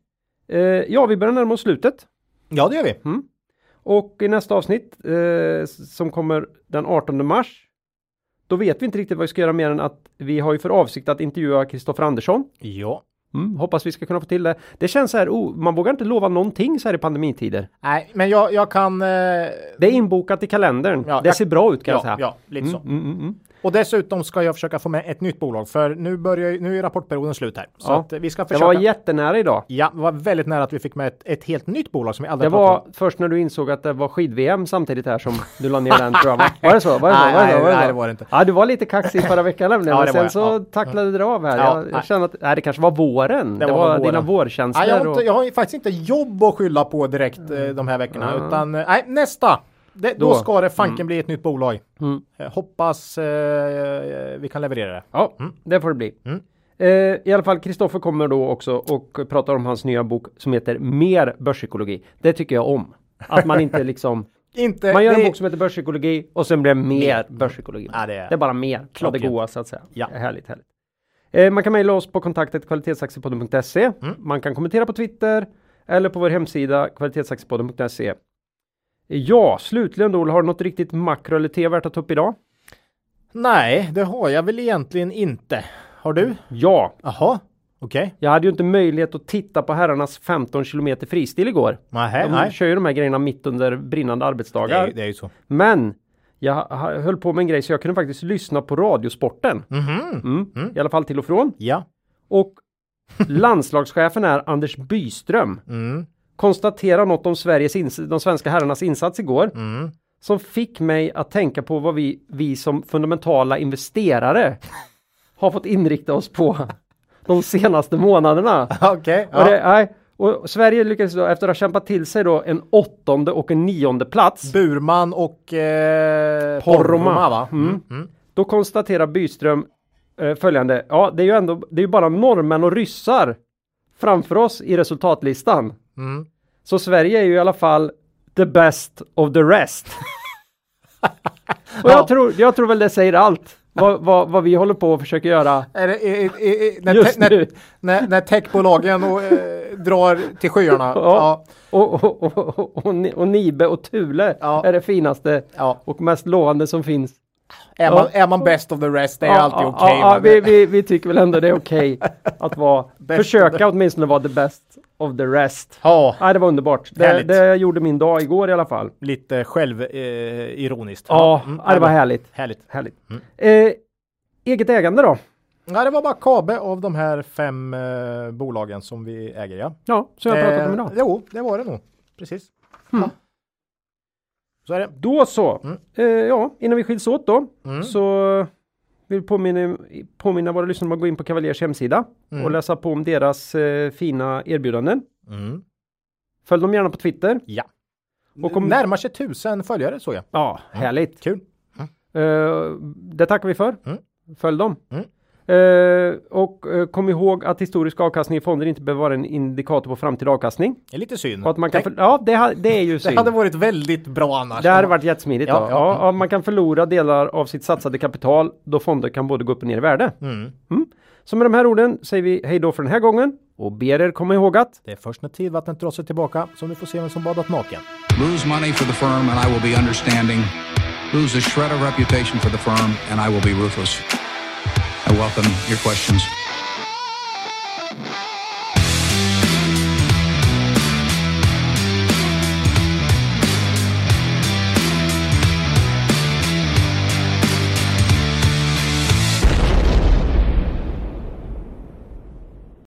Eh, ja, vi börjar närma oss slutet. Ja, det gör vi. Och i nästa avsnitt eh, som kommer den 18 mars. Då vet vi inte riktigt vad vi ska göra mer än att vi har ju för avsikt att intervjua Kristoffer Andersson. Ja. Mm, hoppas vi ska kunna få till det. Det känns så här, oh, man vågar inte lova någonting så här i pandemitider. Nej, men jag, jag kan... Eh, Det är inbokat i kalendern. Ja, det jag- ser bra ut kan jag ja, säga. ja, lite så. Mm, mm, mm, mm. Och dessutom ska jag försöka få med ett nytt bolag för nu börjar nu är rapportperioden slut här. Så Ja. att vi ska Det försöka. var jättenära idag. Ja, det var väldigt nära att vi fick med ett, ett helt nytt bolag som vi Det aldrig var pratat om. först när du insåg att det var skid-VM samtidigt här som du la ner den tror jag. va? Var det så? Var det så? Nej, Var det, nej, Var det, det var det inte. Ja, du var lite kaxig förra veckan nämligen. Ja, men det sen var så Ja. tacklade det av här. Ja, jag, jag känner att nej, det kanske var våren. Det, Det var, var våren. dina vårkänslor. Nej, jag, har inte, jag har faktiskt inte jobb att skylla på direkt eh, de här veckorna. Mm. Utan eh, nej, nästa. Det, då, Då. ska det fanken bli ett nytt bolag. Mm. Eh, hoppas eh, vi kan leverera det. Ja, det får det bli. Mm. Eh, I alla fall, Kristoffer kommer då också och pratar om hans nya bok som heter Mer börspsykologi. Det tycker jag om. Att man inte liksom, Inte, man gör en bok som heter börspsykologi och sen blir det mer börspsykologi. Ja, det är- det är bara mer av det goa så att säga. Ja. Härligt, härligt. Eh, man kan mejla oss på kontaktet kvalitetsaktiepodden.se. Mm. Man kan kommentera på Twitter eller på vår hemsida kvalitetsaktiepodden.se. Ja, slutligen då, har du något riktigt makro eller T värt att ta upp idag? Nej, det har jag väl egentligen inte. Har du? Ja, Jaha, okej. jag hade ju inte möjlighet att titta på herrarnas 15 kilometer fristil igår. Nej, De nej. kör ju de här grejerna mitt under brinnande Det arbetsdagar. är, det är ju så. Men jag höll på med en grej så jag kunde faktiskt lyssna på Radiosporten. Mhm. Mm. I alla fall till och från. Ja. Och landslagschefen är Anders Byström. Mm. Konstaterar något om Sveriges ins- de svenska herrarnas insats igår. Mm. Som fick mig att tänka på vad vi, vi som fundamentala investerare har fått inrikta oss på de senaste månaderna. Okej. Och, det, nej, och Sverige lyckades då efter att ha kämpat till sig då en åttonde och en nionde plats. Burman och eh, Porroma. va? Mm. Mm. Då konstaterar Byström eh, följande. Ja, det är ju ändå, det är ju bara norrmän och ryssar framför oss i resultatlistan. Mm. Så Sverige är ju i alla fall the best of the rest. och jag, Ja. tror, jag tror väl det säger allt. Vad, vad, vad vi håller på och försöker göra. Är det, är, är, är, när, Just te, när, när, när techbolagen och, eh, drar till skyarna. Ja. Ja. Och, och, och, och, och, Ni- och Nibe och Thule Ja. är det finaste Ja. och mest lovande som finns. Är, man, är man best of the rest, det är alltid okej. va? vi, vi, vi tycker väl ändå det är okej att vara, försöka åtminstone vara the best of the rest. Ja, Nej, det var underbart. Det, det gjorde min dag igår i alla fall. lite självironiskt. Eh. Ja, Mm, ja, det var härligt. Härligt. härligt. Eh, eget ägande då? Ja, det var bara Kabe av de här fem eh, bolagen som vi äger. Ja. Ja, som jag pratat om Eh, idag. Jo, det var det nog. Precis. Mm. Ja. Så är det. Då så. Mm. Eh, ja, innan vi skiljs åt då Mm. så vill påminna, påminna våra lyssnare om att gå in på Cavaliers hemsida Mm. och läsa på om deras eh, fina erbjudanden. Mm. Följ dem gärna på Twitter. Ja. Och om- Närmar sig tusen följare så jag. Ja, härligt. Kul. Eh, det tackar vi för. Mm. Följ dem. Mm. Eh, och eh, kom ihåg att historisk avkastning i fonder inte behöver vara en indikator på framtida avkastning. Det är lite synd. Och att man kan Tänk- för, ja, det, ha- det är ju det synd. hade varit väldigt bra annars. Det hade varit jättesmidigt. Ja, Ja, ja. man kan förlora delar av sitt satsade kapital då fonder kan både gå upp och ner i värde. Mm. Så med de här orden säger vi hej då för den här gången och ber er komma ihåg att Det är först när tidvattnet drar sig tillbaka som du får se vem som badat naken. Lose money for the firm and I will be understanding. Lose a shred of reputation for the firm and I will be ruthless. I welcome your questions.